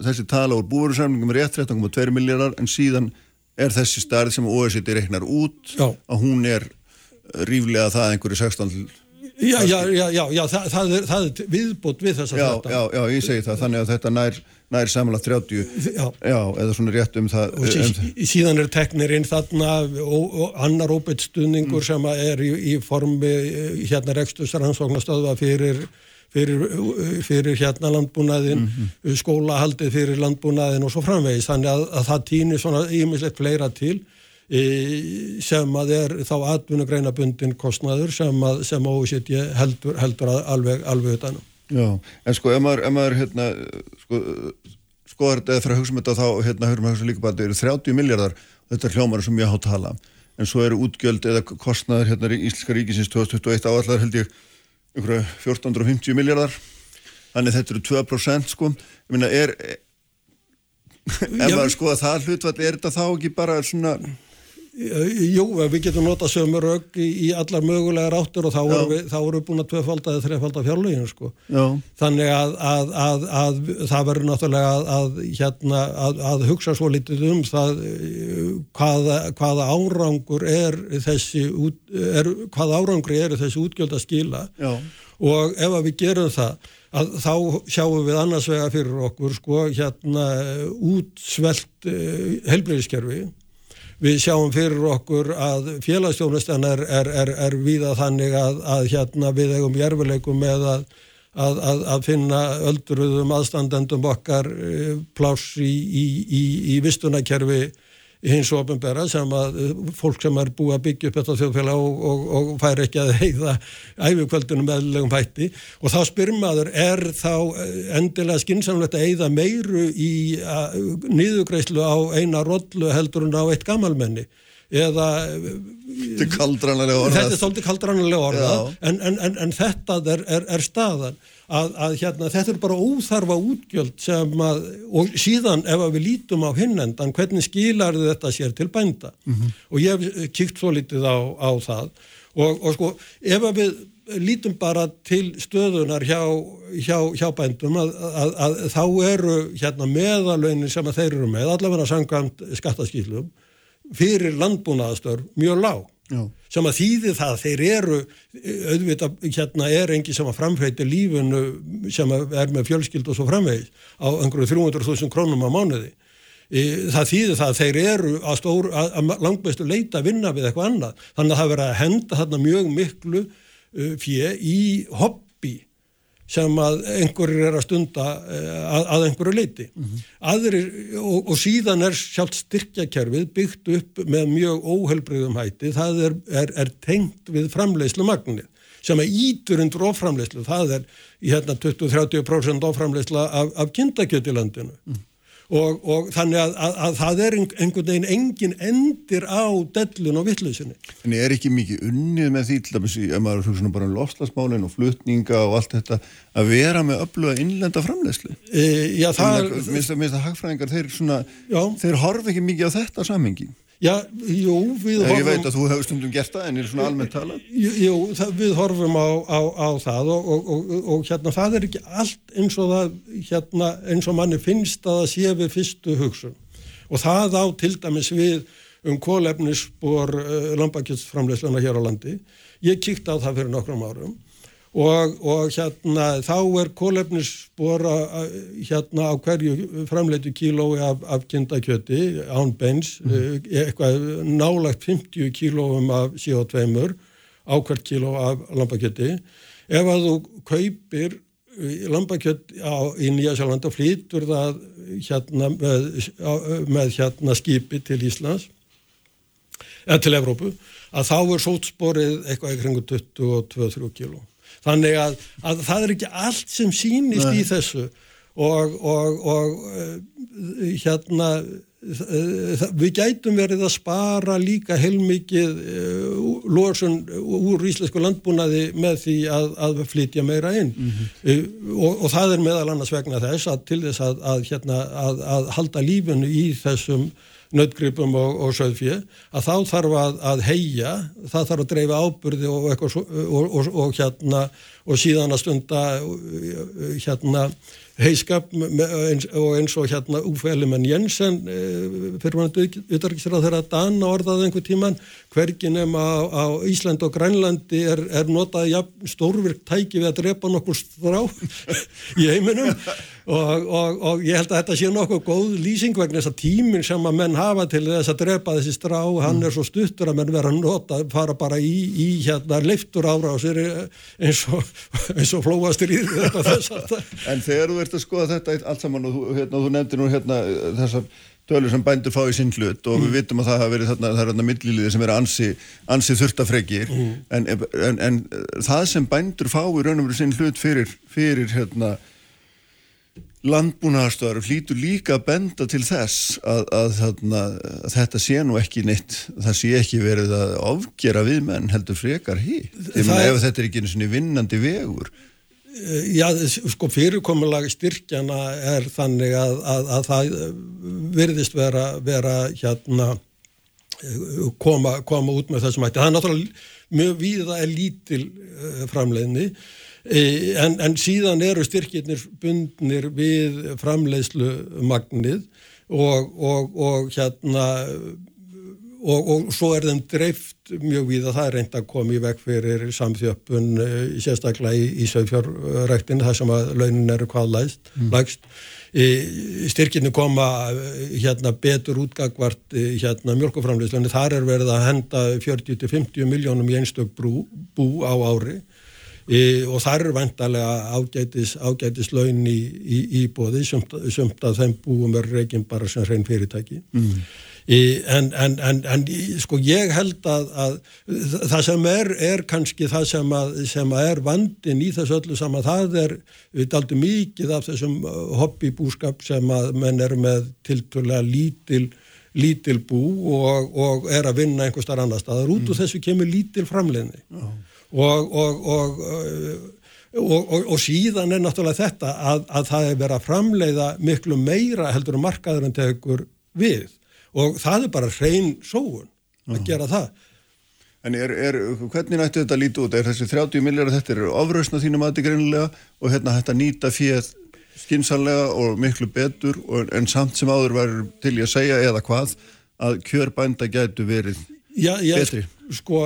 þessi tala úr búursamlingum er rétt 13,2 miljardar en síðan er þessi stærð sem OECD reiknar út Já. að hún er ríflega það einhverju 16 til Já, já, já, já, já það, það, er, það er viðbútt við þess að já, þetta. já, já, ég segi það, þannig að þetta nær, nær samanlega 30 Já. eða svona rétt um það og sí, um, síðan er teknirinn þarna og, og annar óbeittstuðningur sem að er í, í formi eh, hérna rekstusrannsóknastöðva fyrir, fyrir, fyrir hérna landbúnaðin, skólahaldið fyrir landbúnaðin og svo framvegis. Þannig að, að það týnir svona ímislegt fleira til e, sem að er þá atvinnugreinabundin kostnaður sem að, sem að OECD heldur, heldur að alveg, alveg utanum. Já, en sko, ef maður, ef maður hérna, sko, skoðar þetta eða fyrir að hugsa um þetta þá, hérna, höfum við hugsa líka bara að þetta eru 30 miljardar, þetta er hljómar sem ég há tala, en svo eru útgjöld eða kostnaður hérna í Íslenska ríkisins 2021 áallar held ég einhverja 1450 miljardar, þannig þetta eru 2% sko, ég meina er, ef maður skoða það hlutvall, er þetta þá ekki bara svona, Jú, við getum notað sömu rögg í, í allar mögulegar áttur og þá Já. vorum við, við búin að tvöfalda eða þrefalda fjárlöginu sko. já, Þannig að, að, að, að það verður náttúrulega að, að, hérna, að, að hugsa svo litið um það eh, hvaða, hvaða árangur er þessi, út, er, hvaða árangur er þessi útgjöld að skila já, og ef að við gerum það að þá sjáum við annars vega fyrir okkur sko hérna útsvelt uh, helbriðiskerfi við sjáum fyrir okkur að félagsstjónustan er, er, er, er víða þannig að, að hérna við eigum järfileikum með að, að, að, finna öldruðum aðstandendum okkar uh, pláss í, í, í, í vistunakerfi hins ofinbera sem að uh, fólk sem er búið að byggja upp þetta þjóðfélag og, og, og fær ekki að heiða æfikvöldunum meðlegum hætti. Og þá spyr maður er þá uh, endilega skinsamlegt að eigða meiru í niðugreislu á eina rollu heldur en á eitt gammalmenni eða þetta er orðað. þetta er svolítið kaldrannulega orða en, en, en, en þetta er, er, er staðan að, að hérna, þetta er bara óþarfa útgjöld sem að, og síðan ef við lítum á hinnendan hvernig skilar þetta sér til bænda? Og ég hef kíkt svo lítið á, á það. Og, og sko ef við lítum bara til stöðunar hjá, hjá, hjá bændum að, að, að þá eru hérna meðalaunin sem þeir eru með allavega samkvæmt skattaskýslum fyrir landbúnaðastörf mjög lág Já. sem að þýði það að þeir eru auðvitað, hérna er engi sem að framfæti lífinu sem er með fjölskyld og svo framvegis á einhverju 300.000 krónum á mánuði það þýðir það að þeir eru að, stór, að, að langmestu leita að vinna við eitthvað annað þannig að það verið að henda þarna mjög miklu uh, fjö í hobby sem að einhverjir er að stunda uh, að, að einhverju leiti Aðrir, og, og síðan er sjálft styrkjakerfið byggt upp með mjög óhelbriðum hætti. Það er, er, er tengt við framleiðslu magnið sem að ítur undir oframleiðslu það er í hérna 20-30% oframleiðsla af, af kindakjöt í landinu og, og þannig að, að, að það er einhvern veginn engin endir á dellun og vittlusinni En er ekki mikið unnið með því til dæmis ef maður hugsa nú bara um lofslagsmálin og flutninga og allt þetta að vera með öfluga innlenda framlegslu? e, Já, það Minnst að, að hagfræðingar, þeir svona, þeir horfa ekki mikið á þetta samhengi. Já, jú, við Ég veit að þú hefur stundum gert það en er svona almennt talað. Jú, það, við horfum á, á, á það og, og, og, og hérna það er ekki allt eins og það hérna eins og manni finnst að það sé við fyrstu hugsun og það á til dæmis við um kólefnisspor uh, lambakjötsframleysluna hér á landi. Ég kíkti á það fyrir nokkrum árum og, og hérna þá er kólefnisspora hérna á hverju framleitu kílói af, af kindakjöti án beins, mm. eitthvað nálagt 50 kílóum af CO2-mur á hvert kíló af lambakjöti. Ef að þú kaupir lambakjött á, í Nýjasjálfland og flýtur það hérna með, með hérna skipi til Íslands eða til Evrópu að þá er sótsporið eitthvað í kringu 22-23 kíló þannig að, að það er ekki allt sem sínist Nei. í þessu og, og, og uh, hérna uh, við gætum verið að spara líka heilmikið uh, losun úr íslensku landbúnaði með því að, að flytja meira inn mm -hmm. og, og það er meðal annars vegna þess að til þess að, að hérna, halda lífinu í þessum nöttgripum og, og söðfjö að þá þarf að, að heia, það þarf að dreifa ábyrði og, og, og hérna og síðan að stunda hérna heiskap eins, og eins og hérna Úfælimenn Jensen eh, fyrirvandu utarriksrað þeirra Dana orðaði einhver tíman hvergin um á, á Ísland og Grænlandi er, er notað ja, stórvirk tæki við að drepa nokkur strá í heiminum og, og, og ég held að þetta sé nokkuð góð lýsing vegna þess að tíminn sem að menn hafa til þess að drepa þessi strá hann mm. er svo stuttur að menn vera að nota fara bara í, í hérna leiftur ára á sér eins og, og flóastir í þetta En þegar þú ert að skoða þetta allt saman og þú, hérna, þú nefndir nú hérna þessar tölur sem bændur fá í sinn hlut og mm. við vitum að það hafa verið þarna, það er þarna milliliðið sem er ansi, ansi þurftafregir mm. en, en, en það sem bændur fá í raun og verið sinn hlut fyrir, fyrir hérna landbúnaðarstöðar flýtur líka að benda til þess að, að, að, að þetta sé nú ekki neitt það sé ekki verið að ofgera við menn heldur frekar hitt. Ef þetta er ekki einu svona vinnandi vegur. Eh, Já, sko fyrirkomulag styrkjana er þannig að það virðist vera, vera hérna koma, koma út með þessum hætti. Það er náttúrulega mjög við að er lítil eh, framleiðni en, en síðan eru styrkirnir bundnir við framleiðslu magnið og, og, og hérna og, og svo er þeim dreift mjög við að það er reynd að koma í veg fyrir samþjöppun e, sérstaklega í, í sögfjörræktin þar sem að launin eru hvað lægst, mm. lægst. E, styrkirni koma hérna betur útgagvart hérna mjölkuframleiðslunni þar er verið að henda 40-50 miljónum í einstök brú, bú á ári E, og þar er vantarlega ágætis, ágætis laun í, í, í bóði sumt að þeim búum er reygin bara sem hrein fyrirtæki. Mm. e, en, en, en, en sko ég held að, að það sem er, er kannski það sem, að, sem að er vandin í þessu öllu saman það er, daldum mikið af þessum hobbybúskap sem að menn er með tilturlega lítil lítil bú og, og er að vinna einhver starf annar staðar. Út mm. og þessu kemur lítil framleginni oh og, og, og, og síðan er náttúrulega þetta að, að það er verið að framleiða miklu meira heldur um markaður en tegur við og það er bara hrein sóun að gera það. En er, er, hvernig nættu þetta lítið út? Er þessi 30 miljórar þetta eru ofrausna þínum aðeins greinilega og hérna þetta nýta fíð skinsanlega og miklu betur en samt sem áður verður til ég að segja eða hvað að kjörbænda gætu verið já, já, betri? Sko,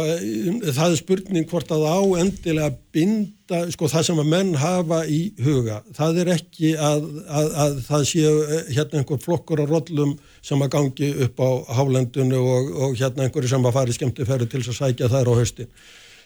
það er spurning hvort að á endilega binda, sko, það sem að menn hafa í huga. Það er ekki að, að, að það séu eh, hérna einhver flokkur á rollum sem að gangi upp á hálendinu og, og hérna einhverju sem að fari skemmtifæri til að sækja þær á haustin.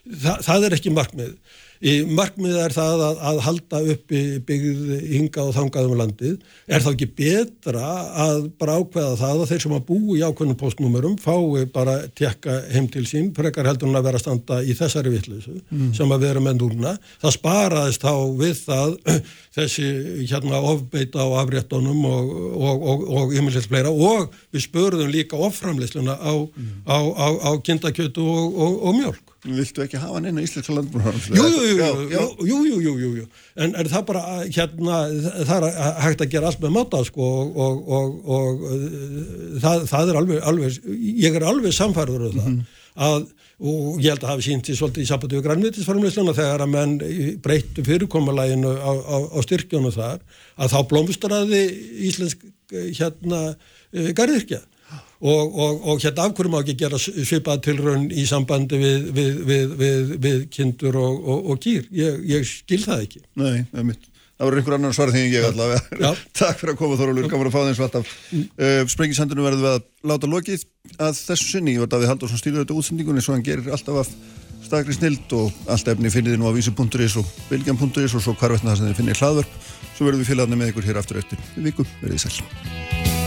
Þa, það er ekki markmið. Markmið er það að, að halda uppi byggð hinga og þangað um landið. Er það ekki betra að bara ákveða það að þeir sem að bú í ákveðnum postnúmerum fái bara tekka heim til sín, frekar heldur hann að vera að standa í þessari vittleysu mm. sem að vera með núna. Það sparaðist þá við það þessi hérna ofbeita á afréttunum og yfirleitt fleira og við spörðum líka offramleysluna á, mm. á, á, á kindakjötu og mjölk. Viltu ekki hafa á Íslandska landbúrhörn? Jú, jú, jú, jú, jú, en er það bara, hérna, það er hægt að gera allt með máta, sko, og, og, og, og það, það er alveg, alveg, ég er alveg samfærður um það, mm -hmm. að, og ég held að hafa sínt því svolítið í sambandi og grænvitisfarmleysluna þegar að menn breyttu fyrirkomalæginu á, á, á styrkjónu þar, að þá blómstraði íslensk, hérna, gardirkja og, og, og hérna af hverju má ekki gera svipað tilraun í sambandi við, við, við, við kindur og kýr ég, ég skil það ekki Nei, það er mitt Það voru einhver annar svar en ég allavega. Takk fyrir að koma Þorvaldur, gaman að fá þeim svart af. Mm. Uh, Sprengisandunum verðum við að láta lokið að þessu sinni. Ég var Davíð Haldursson stýrður þetta útsendingunni svo hann gerir alltaf af stakri snild og allt efni finnir þið nú á vísu.is og bilgjan.is og svo hvarvetna það sem þið finnir hlaðvörp. Svo verðum við félagarnir með ykkur hér aftur eftir viku. Verðið sæl.